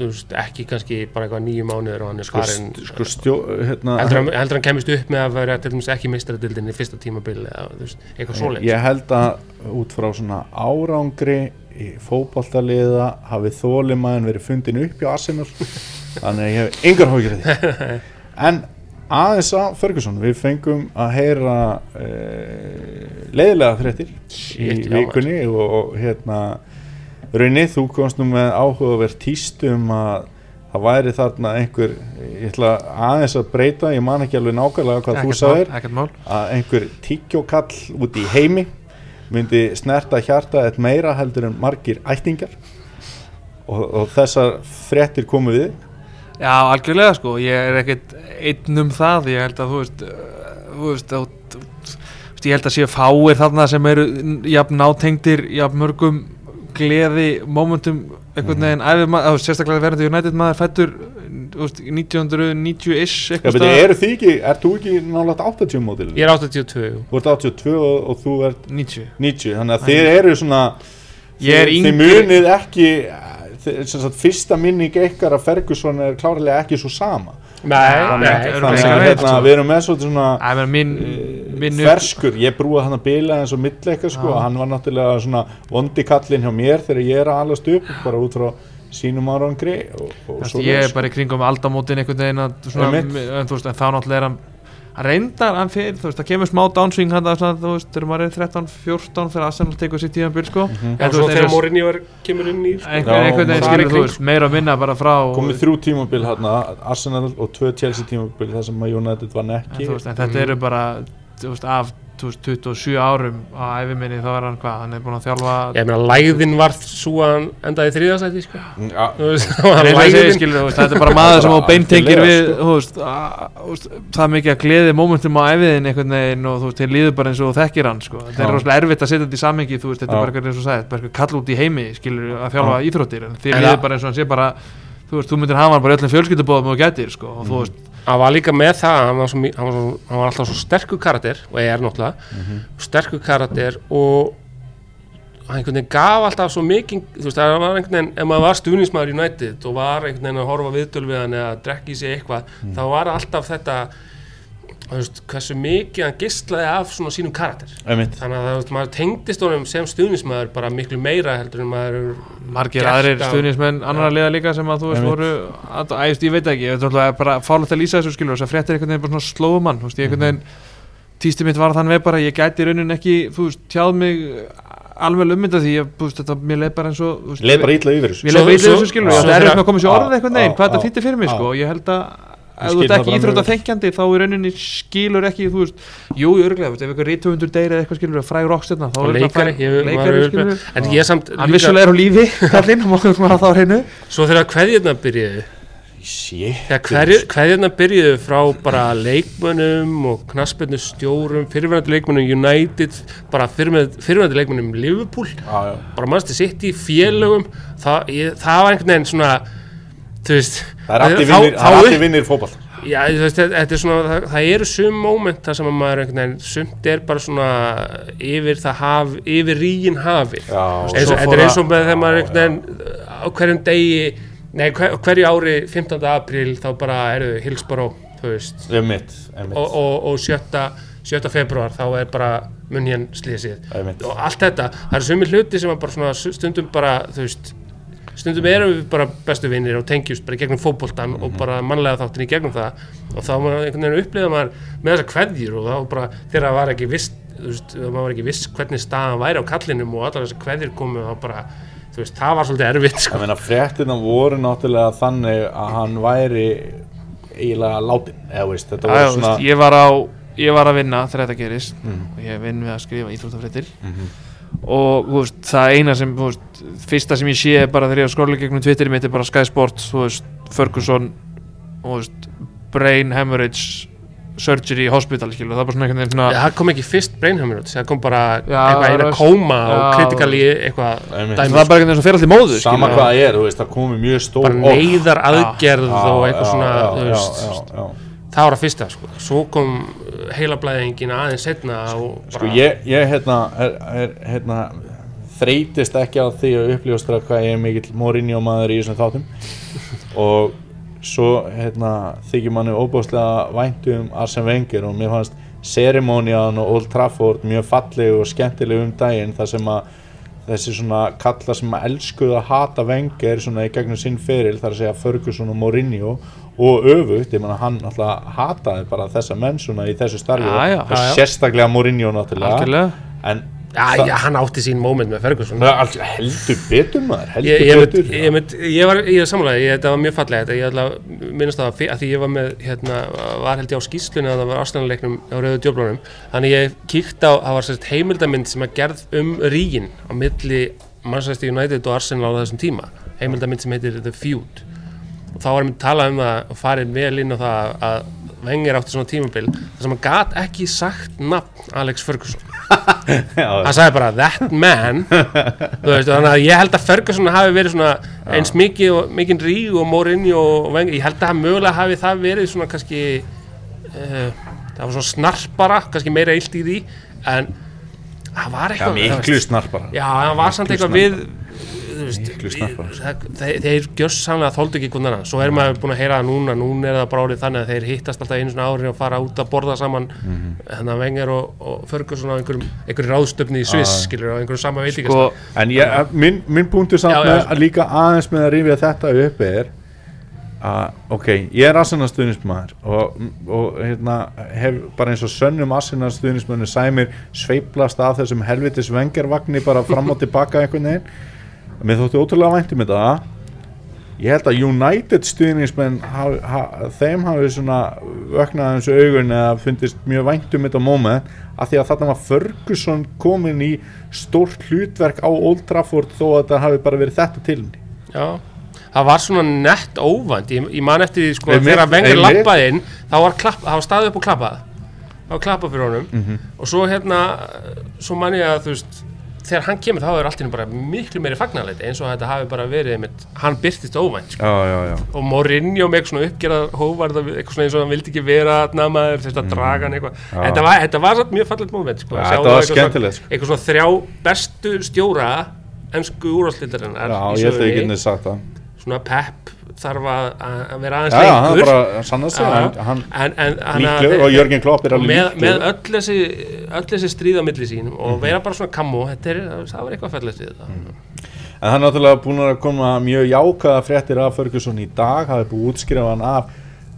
veist, ekki kannski bara eitthvað nýju mánuður og hann er sko, farin sko stjó, hérna, heldur, hann, heldur hann kemist upp með að vera til dæmis ekki meistaradildin í fyrsta tímabil eða þú veist, eitthvað svoleiðis. ég held að út frá svona árangri í fótballtaliða hafi þólimaðin verið fundin upp hjá Arsenal. *laughs* Þannig að ég hef yngar hókir því. *laughs* En aðeins að Ferguson. Við fengum að heyra uh, leiðilega fréttir Shit, í vikunni og, og hérna Raunni, þú komst nú með áhugaverð tístu um að það væri þarna einhver ég ætla aðeins að breyta, ég man ekki alveg nákvæmlega hvað þú ekkert sagðir ekkert mál. að einhver tyggjókall út í heimi myndi snerta hjarta eitt meira heldur en margir ættingar og, og þessar fréttir komu við Já, algjörlega sko, ég er ekkert einn um það, ég held að þú veist, uh, þú veist, þú, þú, þú, ég held að séu fáir þarna sem eru jafn nátengdir, jafn mörgum gleði, momentum, einhvern veginn, æfið maður, sérstaklega verðandi United maður fættur, þú veist, 1990-ish, Já, eitthvað beti, eru þið ekki, þú ekki nálægt 80 mótil? ég er 82 Þú ert 82 og, og þú ert 90 90 þannig að þið eru svona Ég er þið, þið yngri- munið ekki sagt, fyrsta minning ykkar að Ferguson er klárlega ekki svo sama. Nei, þannig, nei, ekki, þannig að hérna, sko. við erum með svolítið svona Æ, menn, minn, minn ferskur, ég brúa hann að bila eins og milleika sko, hann var náttúrulega svona vondi kallinn hjá mér þegar ég er að alast upp bara út frá sínum árangri og, og veist, ég er bara í kringum aldamótin einhvern veginn að svona, en, þú veist, en þá náttúrulega er hann hann reyndar, hann fyrir, þú veist, það kemur smá downswing hann, svona, þú veist, þegar maður er 13, 14 þegar Arsenal tekur sér tíðan bil, sko Mhm. en En þú veist, þegar Morinni var, kemur inn í sko. einhvern veginn skilur þú veist, meira að minna bara frá komið þrjú tímabil hérna Arsenal og tvö Chelsea tímabil þar sem að United vann en, ekki þú veist, en þetta Mhm. eru bara þú veist, af 27 árum á æfiminni þá er hann hvað, hann er búin að þjálfa Ég meina, lægðin var svo að hann endaði í þriðasæti, sko. Veist, þetta er bara maður sem á beintengir við þú veist, að- veist, það er mikið að gleði mómentum á æfiðin einhvern veginn og þú veist, þeir líður bara eins og þekkir hann sko. þetta er rosalega erfitt að setja þetta í samengi þú veist, þetta er bara eitthvað eins og sagði, bara kall út í heimi skilur, að þjálfa íþróttir en þeir líður bara eins og hann sé bara þú veist, þú myndir hafa hann bara öllum fjölskyldubóðum og gætir sko, og þú veist, hann var líka með það, hann var, svo, hann var, svo, hann var alltaf svo sterkur karakter, og er náttúrulega, sterkur karakter og hann einhvern veginn gaf alltaf svo mikið, þú veist, það var einhvern veginn, ef maður var stuðnismæður United og var einhvern veginn að horfa viðtöl við hann eða í sig eitthvað, þá var alltaf þetta, þú veist, hversu mikið hann gistlaði af svona sínum karakter. einmitt. Þannig að veist, maður tengdist honum sem stuðnismæður bara miklu meira heldur en maður margir aðrir stuðnismenn annara liða líka sem að þú veist voru að, að, ég, ég veit ekki, ég veit alltaf bara fálegt að lýsa þessu skilur þess að fréttir einhvern veginn bara svona slóðumann þú veist, ég einhvern veginn tísti mitt var þann veg bara ég gæti í raunin ekki, þú veist, tjáð mig alveg ummynda því, ég, veist, þetta mér leið bara eins og Leið bara ítla yfir þessu. Ég Svo- leið bara svo- illa þessu skilur, erfitt þegar- með að koma sér orðið einhvern veginn, já, hvað þetta já, þýtti fyrir mig sko, og ég held að ef þú ert það ekki bara íþrótt mjög að þengjandi þá í rauninni skilur ekki, þú veist, jú, örglega, ef eitthvað rítumundur deyri eða eitthvað skilur, fræg rockstjarna, þá og er leikari, fræg- ég, maður leikari er skilur, en ég samt hann vissulega er á lífi, *laughs* kallinn, hann má ekki maður þá á hreinu, svo þegar kveðjurna byrjuðu. Shit. Þegar kveðjurna byrjuðu frá bara leikmönnum og knaspinu stjórum fyrirvændi leikmönnum United bara fyrirvændi leikmönnum Liverpool bara mannstu sitt í félögum það, ég, það var einhvern veginn svona veist Það er allir vinnir, það fótball Já, veist, er svona, það, það eru sum moment þar sem að maður veginn, sumt er bara svona yfir það haf, yfir rígin hafi þetta er eins og með þegar maður veginn á hverjum degi, nei, hver, hverju ári 15. apríl þá bara eru einmitt, einmitt, og, og, og 7. 7. februar þá er bara munjan slísið einmitt. og allt þetta, það eru sumir hluti sem bara svona stundum bara, þú veist stundum erum við bara bestu vinnir og tengjust bara gegnum fótboltan og bara mannlega þáttin í gegnum það og þá maður einhvern veginn upplifa maður með þessar kveðjur og þá bara þegar það var ekki viss þú veist, þegar maður var ekki viss hvernig staðan væri á kallinum og allar þessar kveðjur komu þá bara, þú veist, það var svolítið erfitt sko. Ég meina, fréttina voru náttúrulega þannig að hann væri eiginlega látin, svona veist, ég var á ég var að vinna þegar þetta gerist Mhm. og ég vinn við að skrifa íþróttafréttir Mhm. Og veist, það eina sem veist, fyrsta sem ég sé er bara þegar ég skróla gegnum Twitterið mitt er bara Sky Sports veist, Ferguson Brain Hemorrhage Surgery Hospital skilur, það er bara svona einhvern veginn svona Já, það kom ekki fyrst Brain Hemorrhage, það kom bara Já, eitthvað eina röst- kóma og kritikali eitthvað það er bara einhvern veginn sem fer allir móðu sama hvað það er, það komi mjög stór bara neyðar aðgerð og eitthvað já, svona, það var að fyrsta sko. svo kom heilablæðingin aðeins setna og Sko ég, ég hérna, er, er, hérna þreytist ekki á því að uppljóstra hvað ég er mikill Mourinho maður í þessum þáttum og svo hérna þykir manni óbúslega væntu um Arsene Wenger og mér fannst ceremonían og Old Trafford mjög falleg og skemmtileg um daginn þar sem að þessi svona kalla sem að elskuðu að hata Wenger svona í gegnum sinn feril þar að segja Ferguson og Mourinho og öfugt, ég menna hann alltaf hataði bara þessa menn svona í þessu starfi Já, já. og Já, já. sérstaklega Mourinho náttúrulega. Algjörlega. En já, já, hann átti sín moment með Ferguson. Það er alls- heldur betur maður heldur ég, ég, mynd, betur ég, mynd, ég var ég er sammálaði, ég, þetta var mjög fallega þetta, ég ætla að minnast það að, fi- að því ég var með hérna, var held ég á skýslunni að það var ástæðanleiknum á rauðu djöflunum. Þannig ég kíkt á, það var sérst heimildamind sem að gerð um rígin á milli Manchester United og Arsenal á þessum tíma. Heimildamind sem heitir The Feud og þá var ég talað um það og farið vel inn á það að Wenger átti svona tímabil þar sem hann gat ekki sagt nafn Alex Ferguson. *laughs* Já, hann sagði bara that man. Veist, þannig að ég held að Ferguson hafi verið svona eins mikið og mikið ríg og Mourinho og Wenger, ég held að hann mögulega hafi það verið svona kannski uh, það var svona snarpara kannski meira illt í því en það var já eitthvað miklu snarpara. Já, hann var samt eitthvað við þeir, þeir gjörsamlega þóldu ekki hvernig svo er maður búin að heyra það núna, núna er það bara orðið þannig að þeir hittast alltaf einu svona ári og fara út að borða saman. Þannig að Wenger og, og Ferguson á einhverjum, ráðstöfni í Sviss skilur, á einhverjum sama veitingast sko, en ég, minn, minn punktur samt með að líka aðeins með að rifja þetta upp er að ok, ég er Arsenal stuðnismæður og, og hérna, hef bara eins og sönnum Arsenal stuðnismæður sæmir sveiplast af þessum helvitis vengervagni bara fram og *laughs* tilbaka einhvern veginn mér þótti ótrúlega vænt um þetta. Ég held að United stuðningsmenn þeim hafi svona vöknað eins og augun eða fundist mjög væntum þetta moment af því að þarna var Ferguson komin í stórt hlutverk á Old Trafford þó að þetta hafi bara verið þetta til Já, það var svona nett óvænt. Ég, ég man eftir því sko Einmitt, þegar einmitt. lappaði inn þá var, það var staðið upp og klappað. Það var klappað fyrir honum. Mhm. og svo hérna svo man ég að þú veist þegar hann kemur þá er allt í einu bara miklu meiri fagnarleiti eins og þetta hafi bara verið einmitt, hann byrtist óvænt sko. Já, já, já og Mourinho með eitthvað svona uppgerðar hóvarð eitthvað svona eins og hann vildi ekki vera namaður þess að draga hann eitthvað Mm. Þetta var, þetta var samt mjög fallegt moment sko. Þetta var eitthvað skemmtilegt, sko. svona, eitthvað svona þrjá bestu stjóra ennsku Já, ég held að ég geti sagt það svona Pep þarf að, að vera aðeins Já, já, hann lengur. bara sann að segja hann, líklegur og Jörgen Klopp er alveg með, með öll þessi öll þessi stríð á milli sín og Mhm. vera bara svona kammo þetta er, það var eitthvað fellast í þetta. En hann er náttúrulega búin að koma mjög jákaða fréttir af Ferguson í dag hafi búið að útskrifa hann af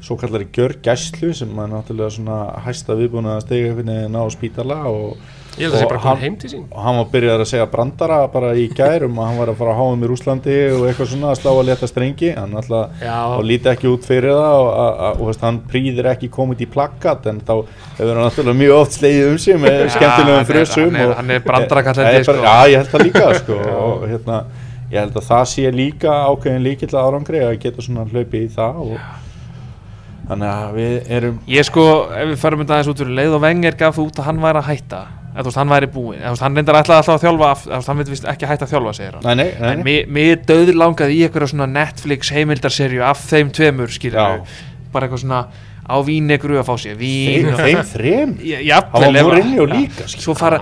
svo kallari gjörgæslu sem er náttúrulega svona hæsta viðbúin að stega veginn á spítala og, ég held að það sé Og bara hann- heim til sín og hann var byrjað að segja brandara bara í gær um að hann var að fara að háa um í Rúslandi og eitthvað svona að slá að leta strengi hann alltaf Já. og líti ekki út fyrir það og, og, og, og hann prýðir ekki komið í plakkat en þá hefur hann náttúrulega mjög oft slegið um sig með Já, skemmtilegum er- frösum hann er- og- hann er brandarakall, held Eh, ég, sko. Já, ég held það líka sko, og hérna *laughs* ég held að það sé líka ákveðin líkill árangri að geta svona hlaupið í það og þannig að við erum Ég sko, ef við förum þetta aðeins út fyrir leið og Wenger gaf það út að hann væri að hætta þú veist, hann væri búinn, hann reyndar alltaf að þjálfa, veist, hann veit vist ekki að hætta að þjálfa segir hann, Nei, nei, nei, en mér, mér döður langaði í eitthvað svona Netflix heimildarserju af þeim tveimur, skilur Já. bara eitthvað svona á vínegru að fá sér vín Þeim, og- þeim þrem? Jafnvel ef- Mourinho líka, skilur. svo fara,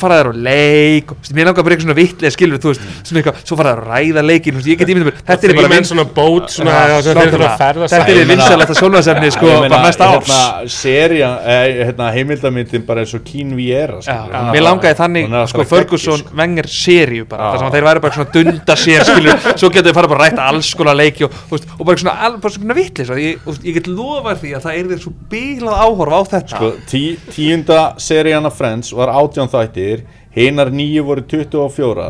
fara þær á leik og, mér langar bara eitthvað svona vitlega skilur þú veist, svona eitthvað, svo fara þær að ræða leikin veist, ég get ímyndið mér, þetta er bara menn minn svona bót svona, að Þetta að- er vinsælasta sjónvarsefni, sko, Ég meina, bara næsta árs. hérna, seria, eh, hérna, heimildamyndin bara eins og Kín Viera Já, mér langaði þannig sko, Ferguson sko. Wenger seríu bara, sem að þeir væri bara svona dunda sér skilur, svo getur þeir fara bara því að það er þeir svo bílað áhorf á þetta. Sko, tí, Tíunda seríana Friends var átján þættir Hinar nýju voru 24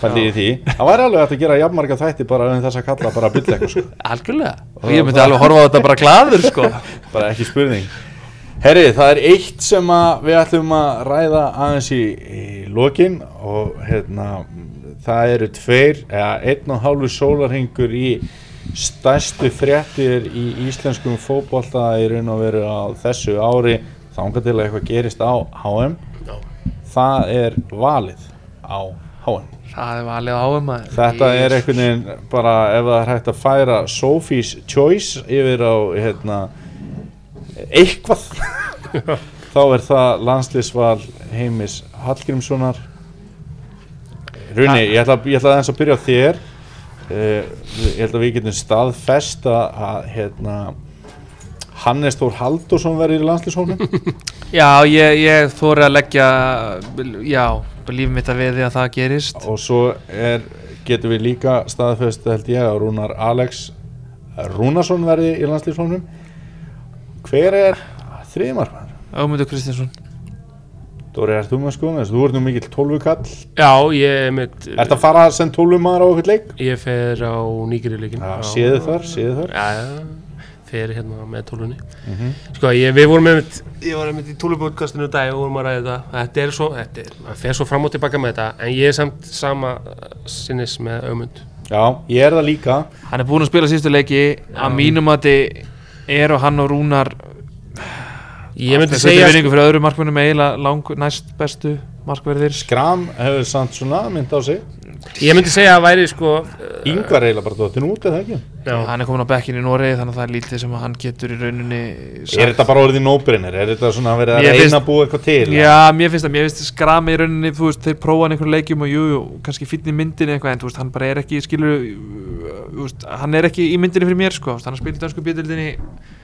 Pældi í því. Það væri alveg að gera jafnmarga þætti bara um þess að kalla bara byll eitthvað sko. algjörlega, og ég myndi alveg horfa á þetta bara glaður sko. *laughs* Bara ekki spurning. Herri, það er eitt sem við ætlum að ræða aðeins í, í lokin og hérna það eru tveir, eða einn og hálfu sólarhingur í stærstu fréttir í íslenskum fótbolta í raun og veru á þessu ári þangað til að eitthvað gerist á HM Já. það er valið á HM það er valið á að Þetta er einhvern veginn bara ef það er hægt að færa Sophie's Choice yfir á hérna, eitthvað *laughs* þá er það landslýsval heimis Hallgrímssonar. Runi, ég ætla, ég ætla aðeins að byrja á þér ég held að við getum staðfest að, hérna Hannes Þór Haldursson verður í landslýshóknum *laughs* já, ég, ég þóri að leggja já, líf mitt að því að það gerist. Og svo er, getum við líka staðfest held ég að Rúnar Alex Rúnarsson verði í landslýshóknum hver er þriðmarkmann? Ögmundur Kristinsson Dóri, ert þú með skoðum þess? Þú ert nú mikill tólfukall. Já, ég mitt Ert að fara sem tólfumadur á okkur leik? Ég fer á Nígerileikin Já, séðu þar, séðu þar. Já, já, fer hérna með tólunni Mhm. Sko, ég, við vorum með Ég var með í tólubótkastinu dag og vorum að ræða þetta. Þetta er svo, þetta er, maður fer svo fram og tilbaka með þetta En ég er samt sama sinnis með aumund Já, ég er það líka. Hann er búinn að spila síðustu leiki. Að mínum að þið eru hann og Rúnar Ég myndi Þetta er segja vinningu fyrir öðru markmennum eiginlega lang næst bestu markverðir. Skram hefur samt svona mynd á sig. Ég myndi segja að væri sko uh, Yngvar eiginlega bara dóttin út eða ekki? Já, hann er komin á bekkin í Noregi þannig að það er lítið sem að hann getur í rauninni Er þetta bara orðið nóbrinnir? Er þetta svona að vera að reyna að búa eitthvað til? Já, mér finnst það, mér finnst skrami í rauninni, þú veist, þeir prófa hann einhverjum leikjum og jú, jú, kannski fínn í myndinni eitthvað, en þú veist, hann bara er ekki, skilur, þú veist, hann er ekki í myndinni fyrir mér, sko, hann har bjöldinni og, þú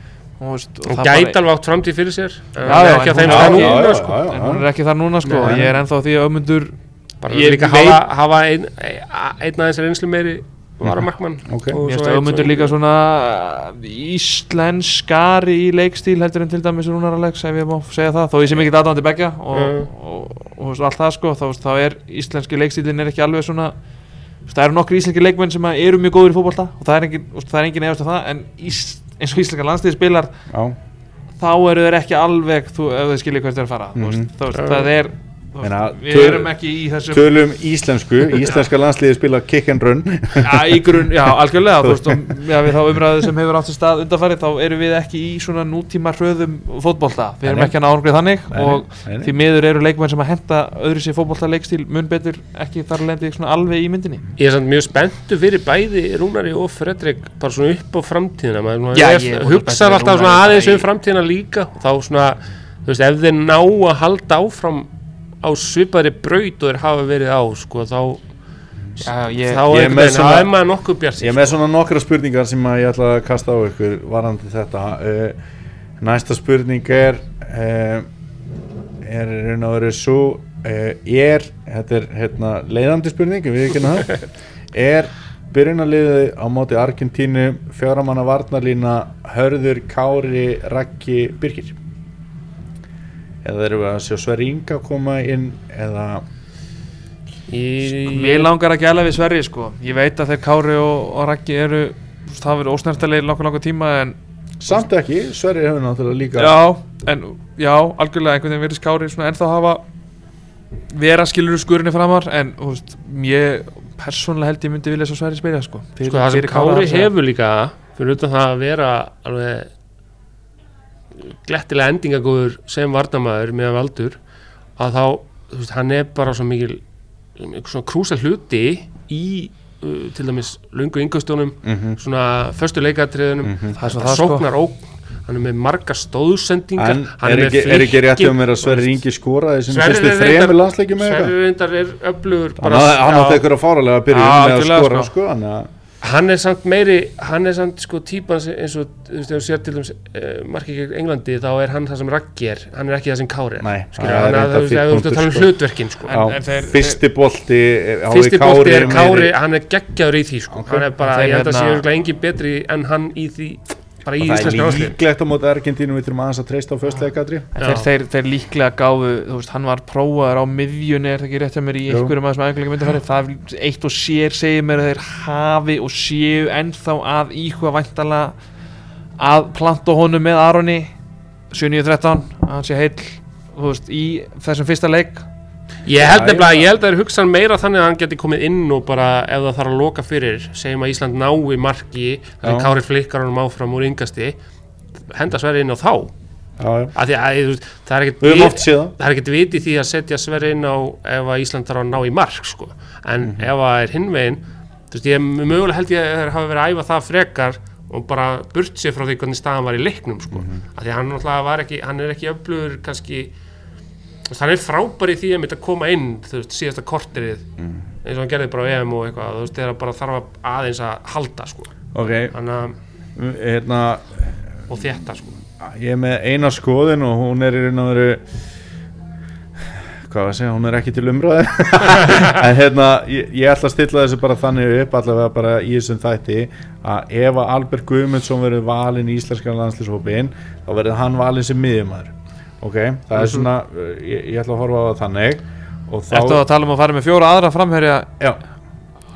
veist, og það gæti alveg átt framtíð fyrir sér En Já, hann er já, ekki stað já, núna já, sko já, já. en hún er ekki þar núna, sko, Nei. og ég er ennþá því að ömundur, Bara Ég líka hafa, hafa ein, einn aðeins reynslu meiri varamarkmann Ok. Og mér svo finnst einn ömundur líka svona íslenskari í leikstíl heldur en til dæmis Rúnar Alex, ef ég má segja það, þó ég sé mikið aðdáðandi begja og, og, og, og, allt það, sko, þá, þá er íslenski leikstílin er ekki alveg svona veist, það eru nokkri íslenski leikmenn sem að eru mjög góður í fótbolta og það er engin, veist, það er efast af það en ís, eins og íslenska landsliði spilar Já, þá eru þeir ekki alveg þú, ef þau skiljið hvert þeir fara mm Mhm. veist, þú veist, það er við töl- erum ekki í þessum tölum íslensku. *laughs* Íslenska landsliði spila kick and run. Já, í grunn, já, *laughs* algjörlega veist, og já, við þá umræðu sem hefur átt sér stað undanfæri þá erum við ekki í svona nútíma hröðum fótbolta, við erum ekki að náðungrið þannig Nei, og nei, nei. því miður eru leikmenn sem að henda öðru sér fótbolta leikstíl mun betur ekki þar lendi svona alveg í myndinni. Ég er samt mjög spenntu fyrir bæði Rúnari og Fredrik bara svona upp á framtíðina maður Já, ég er hugsar alltaf svona aðeins um framtíðina líka þá svona, þú veist, ef þeir ná að halda áfram á svipaðri braut og þeir hafa verið á sko, þá, Já, ég, þá ég er er, með svona- er maður nokkuð bjart Ég er með svona nokkra spurningar sem að ég ætla að kasta á ykkur varandi þetta. Uh, Næsta spurning er uh, er í raun og veru svo uh, er, þetta er hérna, leiðandi spurning, við ekki það *laughs* er byrjunarliðið á móti Argentínu fjóramanna varnarlína Hörður, Kári, Raggi, Birgir eða erum við að sjá Sverri Inga koma inn eða í, Mér langar ekki alveg við Sverri sko. Ég veit að þeir Kári og, og Raggi eru Það verður ósnertilegir langar langar tíma En samt ekki, Sverri hefur náttúrulega líka já, en já, algjörlega einhvern veginn verið Kári svona ennþá hafa Vera skilur skurinni framar En þú veist, ég persónulega held ég myndi vilja svo Sverri spila sko. Sko, það sem Kári hefur líka fyrir utan það að vera alveg glettilega endingagóður sem varnamaður með valdur að þá, þú veist, hann er bara svo mikil svona krúsa hluti í uh, til dæmis lungu yngustjónum mm svona förstu leikatriðunum Mhm. Það er svo það sko sóknar ógn hann er með marga stóðsendingar En hann er með ekki, er ekki rétt flikki, hjá mér að þú Sverri. Ingi skoraði sem Sverrir fyrstu er landsleikjum með Sverri eitthvað reyndar er öflugur Hann átti- hann átti einhverja fáralega að byrja Já, með að skora sko. sko, hann að hann er samt meiri hann er samt sko típan eins og þú veist, ef þú sér til dæmis uh, markið gegn Englandi þá er hann það sem Raggi er hann er ekki það sem Kári er Nei, Skilur, það er hann að reyndar þú veist, að tala um sko. hlutverkin sko. En- Já, en þeir- fyrsti bolti á fyrsti bólti er Kári, hann er geggjaður í því sko. Ok. hann er bara, ég held að sé hérna- örugglega engin betri en hann í því bara í og það íslenska er áslið líklegt á móti Argentínu við þurfum aðeins að treysta á föstleikadri En þeir, þeir, þeir líklega gáfu, þú veist, hann var prófaður á miðjunni, er það ekki rétt hjá mér í einhverjum aðeins með æglega myndafæri, það er eitt og sér segir mér að þeir hafi og séu ennþá að íhuga væntalega að planta honum með Aroni. 7-9-13, að hann sé heill, þú veist, í þessum fyrsta leik. Ég held nefnilega, ég- ég held að þeir hugsa meira þannig að hann geti komið inn og bara ef það þarf að loka fyrir segjum að Ísland nái marki sem Já. Kári flikkar honum áfram úr yngasti henda Sverri inn á þá Já, já. að því að veist, það er ekkert það það er viti því að setja Sverri inn á ef að Ísland þarf að ná í mark sko. en Mhm. ef það er hinvegin þú veist, ég mögulega held ég að þeir hafa verið að æfa það frekar og bara burt sér frá því hvernig staðan var í leiknum sko. Af því að hann náttúrulega var ekki hann er ekki öflugur kannski veist, hann er frábær í því að koma inn þú veist, síðasta korterið Mhm. eins og hann gerði bara á EM og eitthvað þú veist, þegar bara þarf að aðeins að halda sko. ok, að- hérna og þetta sko. ég er með eina skoðin og hún er í raun og veru hvað að segja, hún er ekki til umræði *laughs* en hérna, ég, ég ætla að stilla þessu bara þannig upp, allavega bara í þessum þætti að ef að Albert Guðmundsson verður valinn í íslenska landslýshópin þá verður hann valinn sem miðjumæður ok, það er svona uh, ég, ég ætla að horfa á það þannig og þá, Ertu að tala um að fara með fjóra aðra framherja? já,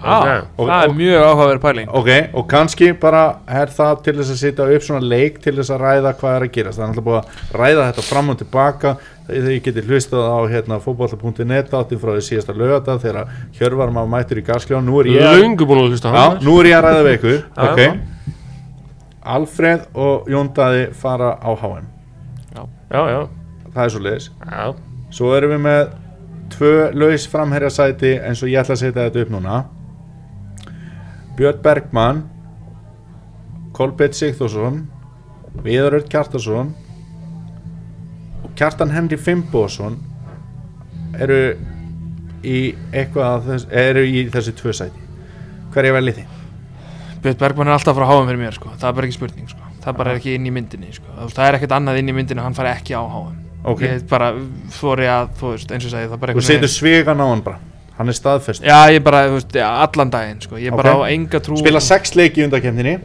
Ah, Og- það er og- mjög áhugaverð pæling. ok, og kannski bara er það til þess að setja upp svona leik til þess að ræða hvað er að gerast. Það er alltaf búið að ræða þetta fram og tilbaka. Þegar ég geti hlustað á hérna, fótbolta.net áttin frá því síðasta lögata þegar Hjörvar maður mættur í gaskljá nú er ég að hlusta á Já, hann. nú er ég að ræða við ykkur. *laughs* Já, ok. Já. Alfreð og Jón Daði fara á HM já, já, það er svo leiðis svo erum við með tvö laus framherja sæti eins og ég ætla að setja þetta upp núna Björn Bergmann Kolbett Sigþórsson Viðar Örd Kjartarsson og Kjartan Henry Fimboðsson eru í eitthvað þess, eru í þessi tvö sæti hverja veljið þið? Björn Bergman er alltaf frá háum fyrir mér sko. það er bara ekki spurning sko. það bara er ekki inn í myndinni sko. Það er ekkert annað inn í myndinni hann fari ekki á háum Ok. ég bara þóri að þú veist, eins og segi það bara þú setur svegan á hann bara hann er staðfest já ég bara þú veist, já, allan daginn sko. ég Ok. bara á enga trú spila sex leiki í undakefninni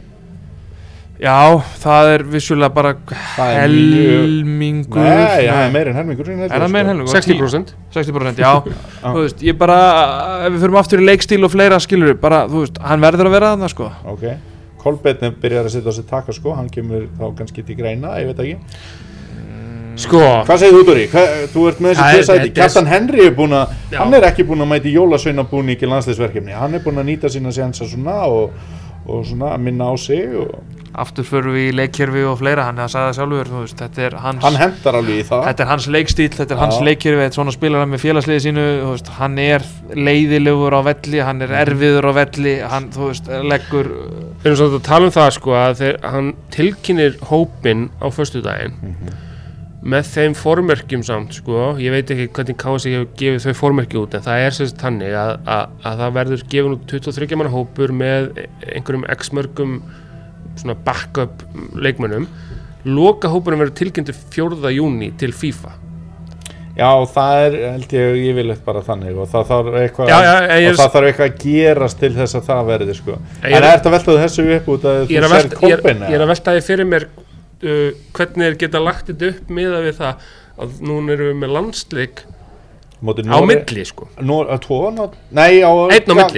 Já, það er vissulega bara Það mjög- helmingur Nei, það er meir en helmingur Er það meir en sko. helmingur? 60% 60% já, *laughs* þú veist, ég bara ef við förum aftur í leikstíl og fleira skilur bara, þú veist, hann verður að vera þarna sko Ok, Kolbeinn byrjar að setja á sig taka sko, hann kemur þá kannski til greina, ég veit ekki Sko, Hvað segir þú Dóri? Hvað, þú ert með þessi tvö sæti, þetta er- Kjartan Henry er búin að hann er ekki búin að mæti jólasveinabúning í landsliðsverkefni, hann er búin að nýta sína sénsa svona og, og svona minna á sig og aftur förum við í leikkerfi og fleira. Hann er að sagði það sjálfur, þú veist, þetta er hans hann hendar alveg í það. Þetta er hans leikstíl, þetta er hans Já. leikkerfi þetta er svona spilar hann með félagsliði sínu veist, hann er leiðilegur á velli hann er erfiður á velli hann, þú veist, leggur við erum svolítið að tala um það sko með þeim formerkjum samt sko, ég veit ekki hvernig KSI hefur gefið þau formerki út en það er sérst þannig að, að, að það verður gefin út 23 manna hópur með einhverjum x-mörgum svona backup leikmönnum loka hópurum verður tilkynntur 4. júni til FIFA Já, það er held ég yfirleitt bara þannig og það þarf eitthvað, Já, já, ég er- og það þarf eitthvað að gerast til þess að það verði sko. Ég En er- þetta veltaðu þessu upp út að ég þú sér velta, ég er, ég að velta því fyrir mér uh, hvernig er geta lagt þetta upp miða við það að núna erum við með landsleik móti á milli sko. Nú, tvo, ná, nei, á á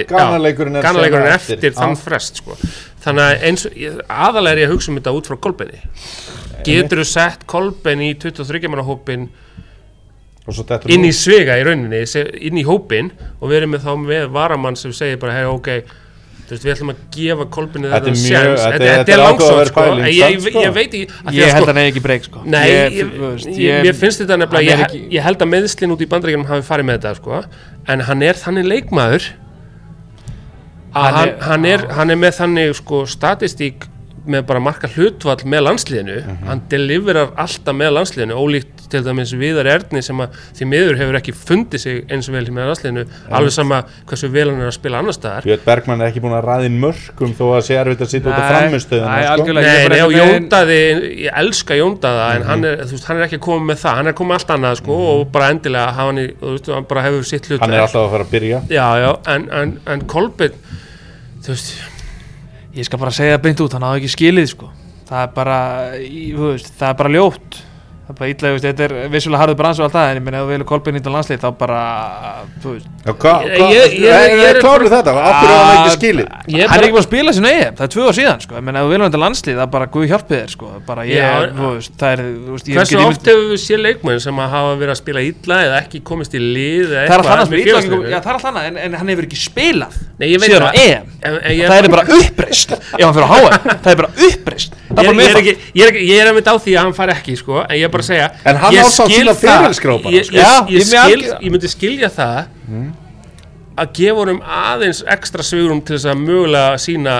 Ganaleikurinn er er síðan eftir þann frest sko. þannig að aðalega er ég að hugsa um þetta út frá kolbenni getur þú sett kolbenni í 23 manna hópin inn í svega í rauninni inn í hópin og við erum með þá með varamann sem segir bara hey, ok, þú veist, við ætlum að gefa kolbenni Þetta er þetta mjög- sjans þetta er- þetta, þetta þetta er er langsótt sko. ég, sko. ég veit ekki ég að, held sko, hann eigi ekki breyk sko Nei, ég, finnst þetta nefnilega, ég, er ekki... ekki- ég held að meðslinn út í bandaríkjunum hafi farið með þetta, sko, en hann er þannig leikmaður að Hann hann, er- hann, er, hann er með þannig, sko, statistík með bara marka hlutvall með landsliðinu, Mhm. hann deliverar alltaf með landsliðinu, ólíkt til dæmis Viðar Erni sem að því miður hefur ekki fundið sig eins og vel með landsliðinu, alveg sama hversu vel hann er að spila annar staðar. Björn Bergmann er ekki búin að ræðin mörgum þó að sé erfitt að sitja út á Nei, framistöðuna nei, sko. Nei, nei, og Jóndaði, ég elska Jóndaða en hann er, veist, hann er ekki að koma með það hann er að koma með allt annað, sko, og bara endilega hafa hann í, veist, hann bara hefur sitt hlut hann er alltaf að fara að byrja Já, já, en, en, en veist, ég skal bara segja beint út, hann hafa ekki skilið sko. Það er bara, þú veist, það er bara ljótt það er bara veist, þetta er vissulega harður brans og allt það, en ég meina ef þú vilja kolbinn í þetta landslið þá bara, þú veist. Já, hvað, Ég- hvað, ég- ég- er það klárið þetta? Akkur er hann ekki Ah, skilið? Ég er hann er bara- ekki búin að spila sinu EM, það er tvö ár síðan sko, ég meina ef þú vilja þetta landslið, það er bara Guð hjálpið þér sko, bara ég, þú veist, það er þú veist, ég hversu oft hefur við séð leikmenn sem að hafa verið að spila illa eða ekki komist í lið það er það er alltaf annað en, bara að segja En hann ég á samt skil sína það- ferilskrá bara, ég, sko. ég, Já, ég, ég með skil, algjör- ég myndi skilja það að gefa honum aðeins ekstra svigurum til þess að mögulega sína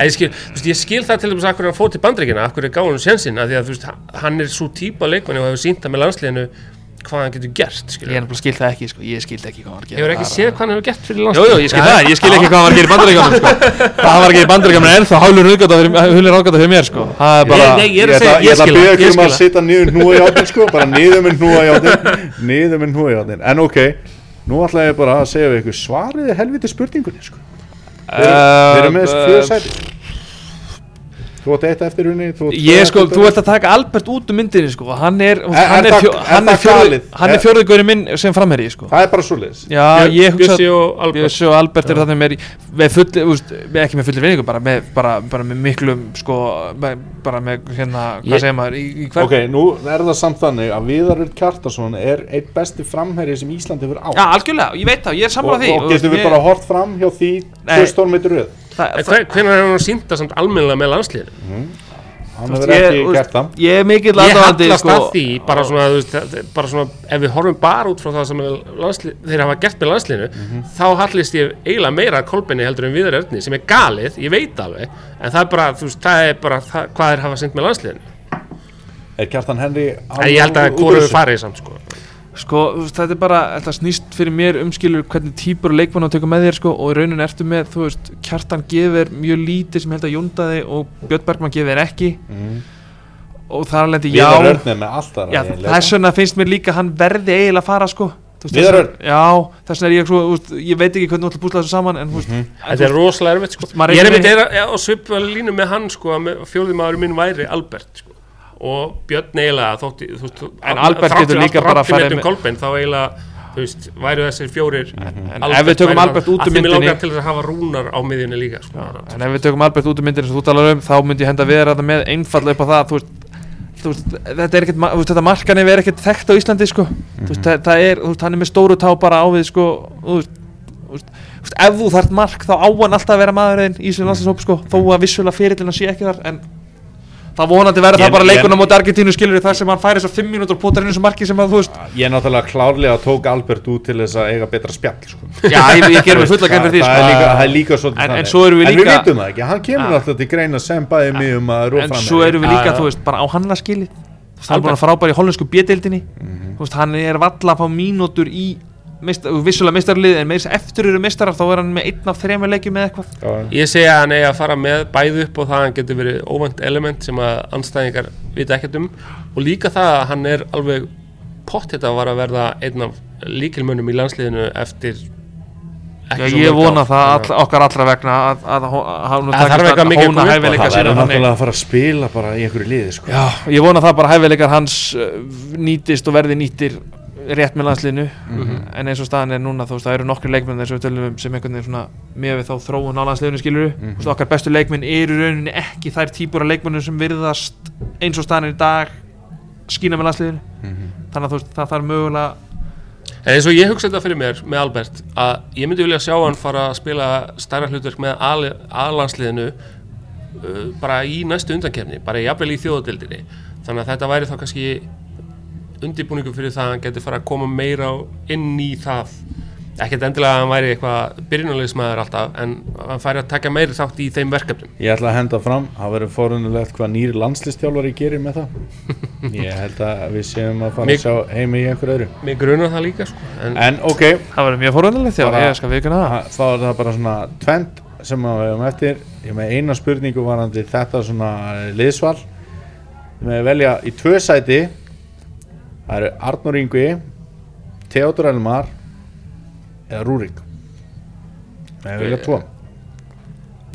eða ég skil, þú veist, ég skil það til dæmis að hverju hann fór til bandreikina, hverju gáði hann sjensin að því að þú veist, hann er svo típa leikmanni og hefur sínt það með landsliðinu hvað hann getur gert, ég skilur er nefnilega skil það ekki, sko, ég skil ekki hvað hann var að gera hefur ekki Það er- séð hvað hann hefur gert fyrir jú, ég skil það, ég skil ekki hvað hann var að gera í bandaríkjónum sko. Það hann var að gera í bandaríkjónum en ennþá hálfur ráðgata fyrir, hulur ráðgata fyrir mér sko. Það er bara, ég er Ég ætla ég ég ætla að það, ég ykkur um að það. sitja niður hnúa í áttin sko, bara niður með hnúa í áttin niður með hnúa í áttin, en ok nú ætla ég bara að segja við ykkur svarið er helviti spurningunni sko. við erum- við erum með þessi fjögur sæti þú átt eitt eftir unni Ég sko, þú ert að taka Albert út um myndinni sko, hann er, Er- hann er fjó, er hann er fjórði, galið? hann er fjórði gaurið minn sem framherji sko. það er bara svoleiðis. Já, ég hugsa Bjössi og Albert. Bjössi og Albert er þannig með, með fulli, úst, ekki með fulli vinningu, bara með, bara, bara með miklum, sko, með, bara með, hérna, hvað Ég- segir maður, í, í hver, ok, nú er það samt þannig að Viðarur Kjartason er eitt besti framherji sem Ísland hefur á Já, algjörlega, ég veit það, ég er sammála því. og getum við bara hort fram hjá því Nei. tvö stórmeitur röð það, En það, hver- hvenær hefur hann sínt það samt almennilega með landsliðinu? hann Þú veist, hefur ekki ég- gert það ég er mikill Ég aðdáðandi, hallast sko, að því, bara svona, veist, bara svona, ef við horfum bara út frá það sem þeir hafa gert með landsliðinu, Mhm. þá hallist ég eiginlega meira að kolbenni heldur en viðar erðni, sem er galið, ég veit alveg, en það er bara, þú veist, það er bara það, hvað þeir hafa sint með landsliðinu. er Kjartan Henry En ég held að hvoru farið samt, sko. Sko, þetta er bara, þetta snýst fyrir mér umskilur hvernig típur og leikmann að tökja með þér sko, og í raunin ertu með, þú veist, Kjartan gefur mjög lítið sem held að Jóndaði og Björn Bergman gefur ekki Mhm. og þar lendi já, já þess vegna finnst mér líka hann verði eiginlega að fara sko, Þú veist, Já, þess vegna er ég svo, veist, ég veit ekki hvernig þú ætla að púsla þessu saman en veist, Mhm. en Þetta er rosalega erfitt sko. Ég er einmitt að- á svipaða línu með hann sko, að fjóðið maður minn væri Albert sko. Og Björn eiginlega þótti, þú veist, En Albert getur líka bara farið með með- Kolbein, þá eiginlega þú veist, væru þessir fjórir en ef við tökum Albert út úr myndinni myndinni langar til þess að hafa rúnar á miðjunni líka sko. en ef við tökum Albert út úr myndinu sem þú talar um þá myndi ég henda við þetta með einfallega upp á það þú veist, þú veist, þetta er ekkert þetta markanif er ekkert þekkt á Íslandi sko. þú veist, það, er, þú veist, hann er með stóru tá bara á við sko, þú veist, ef þú þarft mark þá á hann alltaf að vera maðurinn í þessum það vonandi verður það bara leikunum mot Argentínu skilur þar sem hann færi svo 5 mínútur og potar inn þessu marki sem að þú veist. Ég náttúrulega klárlega tók Albert út til þess að eiga betra spjall sko. já, ég, ég gerum við fulla gæm fyrir því það, það, er sko. það er líka svolítið En- en svo erum við en við vitum það ekki, hann kemur alltaf til greina sem bæði mig um að róa en svo erum við líka, þú veist, bara á hann að veist, hann er búin að frábæri í hollensku bjödeildinni Mhm. hann er valla að fá mínútur í meist, vissulega meistarlið en með þess að eftir eru meistarar þá er hann með einn af þrejum leikjum með eitthvað. Já, Ég segja að hann eigi að fara með bæði upp og það að hann getur verið óvænt element sem að anstæðingar vita ekkert um. Og líka það að hann er alveg pottet að vara að verða einn af líkilmönnum í landsliðinu eftir Já, ég vona það all, okkar allra vegna að, að, að, að, Það þarf eitthvað mikið hæfileika það þannig náttúrulega að fara að spila bara í einhverju liði sko. Já, ég vona það bara hæfileikar hans uh, nýtist og verði nýttir rétt með landsliðinu Mhm. en eins og staðan er núna þú veist það eru nokkri leikmenn þess að við tölum um sem einhvern veginn svona með við þá þróun á landsliðinu skilur Mhm. veist, okkar bestu leikmenn eru í rauninni ekki þær típur af leikmennum sem virðast eins og staðan er í dag skína með landsliðinu Mhm. þannig að þú veist það þarf mögulega En eins og ég hugsa þetta fyrir mér með Albert að ég myndi vilja sjá hann fara að spila stærra hlutverk með aðlandsliðinu uh, bara í næstu undankefni, bara jafnvel í þjóðadildinni þannig að þetta væri þá kannski undirbúningu fyrir það að hann geti fara að koma meira inn í það. Ekkert endilega að hann væri eitthvað byrjunarlegismæður alltaf en hann færi að taka meiri þátt í þeim verkefnum. Ég ætla að henda fram, það verður forunulegt hvað nýri landslistjálfari gerir með það. *laughs* Ég held að við séum að fara Mig- að sjá heimi í einhverju öðru. Mér grunar það líka sko en, En ok, það verður mjög ha- þá er það bara svona tvent sem við hefum eftir. Ég með eina spurningu varandi þetta svona liðsval. Við velja í tvö sæti Það eru Arnur Ingvi Theodor Elmar eða Rúrik. Við velja tvo.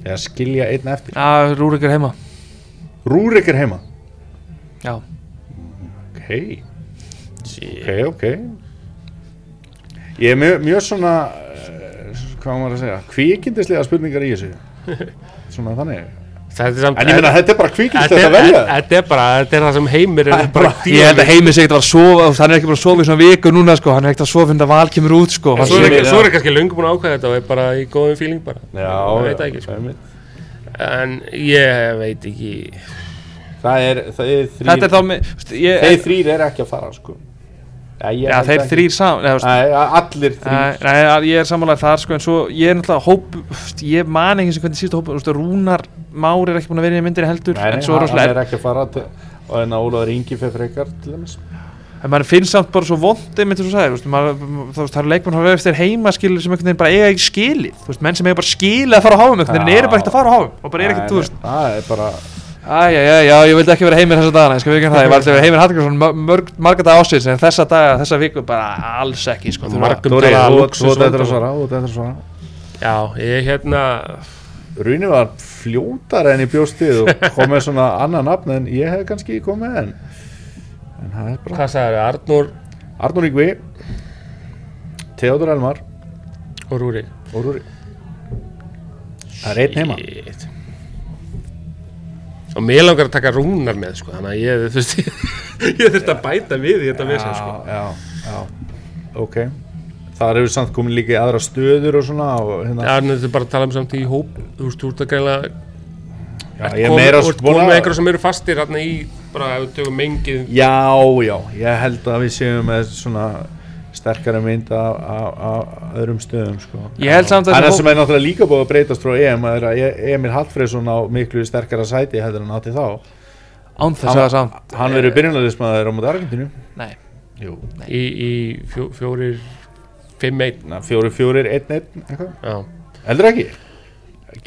Eða skilja einn eftir. Já, Rúrik er heima. Rúrik er heima? Já, Ok. Ok, ok. Ég er mjög, mjög svona uh, hvað maður að segja kvikindislega spurningar í þessu. *laughs* Svona þannig samt En ég meina þetta er bara Þetta er, að velja. þetta er bara, þetta er það sem heimir Það er er bara ég held að heimi sig ekkert að vera að sofa hann er ekki bara að sofa í svona viku núna sko, hann er ekkert að sofa fyrir að val kemur út sko, svo er, er það. kannski löngu búin að ákveða þetta og er bara í góðum feeling bara. Já, Ég veit það ekki, sko. en ég veit ekki. Það er, það er þrýr þetta er Þeir þrýr er ekki að fara sko Held þeir ekki. þrýr saman nei, veist, Nei, allir Nei, þrýr nei, ég er sammálaðið þar sko en svo ég er náttúrulega hóp ég man ekki sem hvernig síðustu hóp úst, Rúnar Már er ekki búin að vera í myndinni heldur Nei, nei, en svo er er ekki að fara til, og en að Ólaður Ingi fyrir frekar til dæmis. En maður finnst samt bara svo vond einmitt þú sagðir, úst, maður, þú veist, það eru leikmenn að vera eftir heima skilur sem einhvern veginn bara eiga ekki skilið veist, menn sem eiga bara skilið að fara á háum einhvern veginn eru bara ekkert að fara á háum og bara er ekkert, Æja, já, já, ég vildi ekki vera heimir þessa dagana, ég skal við það, ég var alltaf vera heimir Hallgrímsson mörg, marga dag ásins, en þessa daga, þessa viku bara alls ekki, sko, Margum tala þú ert eftir að svara Þú ert eftir að svara. Já, ég hérna Rúni var fljótar en í bjóstið og kom með svona annan nafn en ég hef kannski komið en en það er bara Hvað sagði Arnór? Arnur Ingvi Theodor Elmar og Rúri. og Rúri. Það er einn heima. Shit. Og mér langar að taka Rúnar með sko, Þannig að ég, þú veist *laughs* Ég þurfti að bæta við í þetta vesen sko. já, já, ok Það eru samt komin líka í aðra stöður og svona og hérna, Já, en þetta er bara að tala um samt í hóp Þú veist, þú ert að gæla er Þú ert búin með einhverjum sem eru fastir Þarna í, bara ef við tökum mengið Já, já, ég held að við séum með svona sterkari mynd af, af, af öðrum stöðum sko. Ég held samt að Það sem er náttúrulega líka búið að breytast frá EM er að E- Emil Hallfreðsson á miklu sterkara sæti hefur hann átti þá. Án þess að það samt Hann verður byrjunarliðsmaður á móti Argentinu Nei, Jú, í, í fjó, fjórir Fimm einn. Na, fjóri, fjórir, einn, einn eitthvað. Já, Heldur ekki?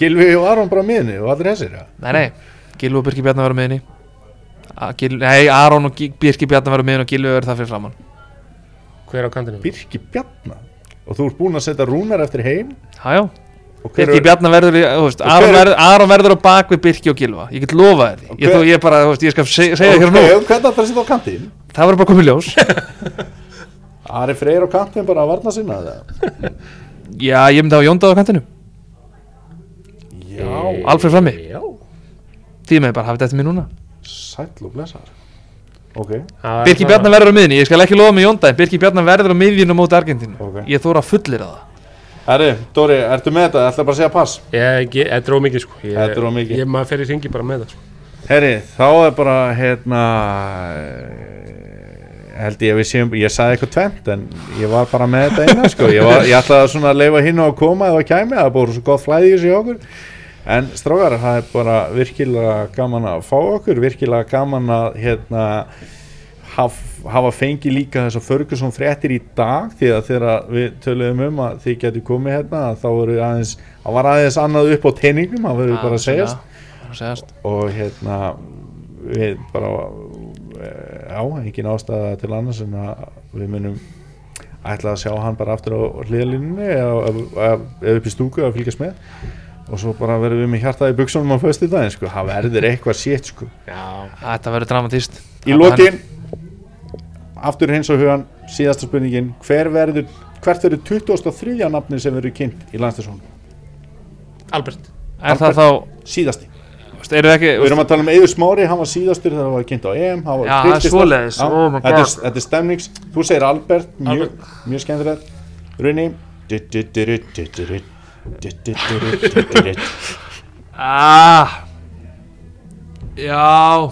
Gilvi og Aron bara á miðinni og allir þessir ja. nei, nei, Gilvi og Birki Bjarnar verður með henni Gil, Nei, Aron og Birki Bjarnar verður með henni og Gilvi verður það fyrir framann hver á kantinu Birki Bjarnar og þú ert búin að setja rúnar eftir heim. Jájá, Birki Bjarnar verður þú veist, Aron, er- verður, Aron verður á bak við Birki og Gilva Ég get lofa þér Og Ég, þú, ég bara, þú veist, ég skal seg, segja Ok, hér nú hvernig ætlar að setja á kantinn? Það verður bara komið ljós. *laughs* Ari Freyr á kantinn bara að varna sinna? Já, ég myndi hafa Jóndað á kantinu. Já, Alfred frammi, Já. Því með bara hafið þetta mér núna. Sæll og blessar Ok, Það er Birki Bjarnar verður á miðinni, ég skal ekki lofa með Jóndað Birki Bjarnar verður á miðjunu móti Argentínu Ok. Ég þóra að fullir það herri, Dóri, ertu með þetta? Ætla bara að segja pass Ég, ég, þetta er ómikið sko ég, Þetta er of mikið. Ég maður fer í ringi bara með það sko. Herri, þá er bara hérna eh, held ég að við séum ég sagði eitthvað tvent en ég var bara með þetta eina sko. ég, var, ég ætlaði að leifa hinn á að koma ef það kæmi, það bara svo gott flæði í þessu hjá okkur en strákar, það er bara virkilega gaman að fá okkur virkilega gaman að hérna haf, hafa fengið líka þess að Ferguson fréttir í dag því að þegar við töluðum um að þið getur komið hérna þá voru aðeins, það var aðeins annað upp á teiningum, það verður bara að segjast. segjast. Og hérna við bara eh, já, engin ástæða til annars en að við munum ætla að sjá hann bara aftur á hliðalínunni eða upp í stúku að fylgjast með og svo bara verðum við með hjartaði í buksunum á föstu daginn sko, það verður eitthvað sétt sko. Já. Þetta verður dramatíst í lokin aftur hins og hugan, síðasta spurningin. Hver verður, hvert verður 23. nafni sem verður kynnt í landstæðsónu Albert. Er það þá, síðasti. Eru ekki Við erum að tala um Eður Smári, hann var síðastur þegar hann var kynnt á EM hann var Já, það er svoleiðis, oh þetta, God. er, þetta er stemnings, þú segir Albert mjög, Albert. mjög skemmtilegt Runni. Ah. Já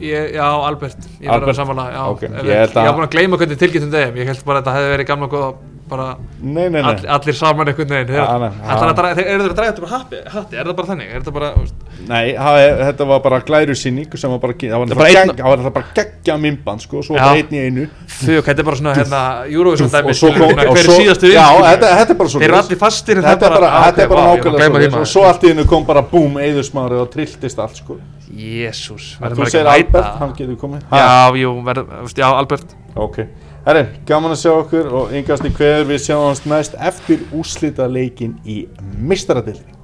ég, Já, Albert. Ég Albert, að samanlega já, ok, ef ég held ég að- var búin að gleyma hvernig tilgjöndum þeim. Ég held bara að þetta hefði verið gamla góða bara Nei, nei, nei. all, allir saman einhvern veginn. Draga- þeir- Eru þeir að draga þetta bara hatti, hatti? Er það bara þannig? Er þetta bara, þú Nei, það þetta var bara glæru sinning sem var bara, það var Það bara það geggja mymband sko, svo bara einn í einu. Þau, þetta er bara svona hérna Eurovision dæmi og svo kom svona, og Hver er svo- síðastu Já, skilur. þetta, þetta er bara svo Þeir eru allir fastir það Þetta er bara, ah, er nákvæmlega því, svo allt í hennu kom bara búm, Eðursmári og trilltist allt sko. Jésús, verður Þú maður ekki segir að Albert, mæta hann getur komið. Já, jú, verður, þú já, Albert. Ok, herri, gaman að sjá okkur og yngast í hverður við sjáum næst eftir úrslita leikin í mistaradildinni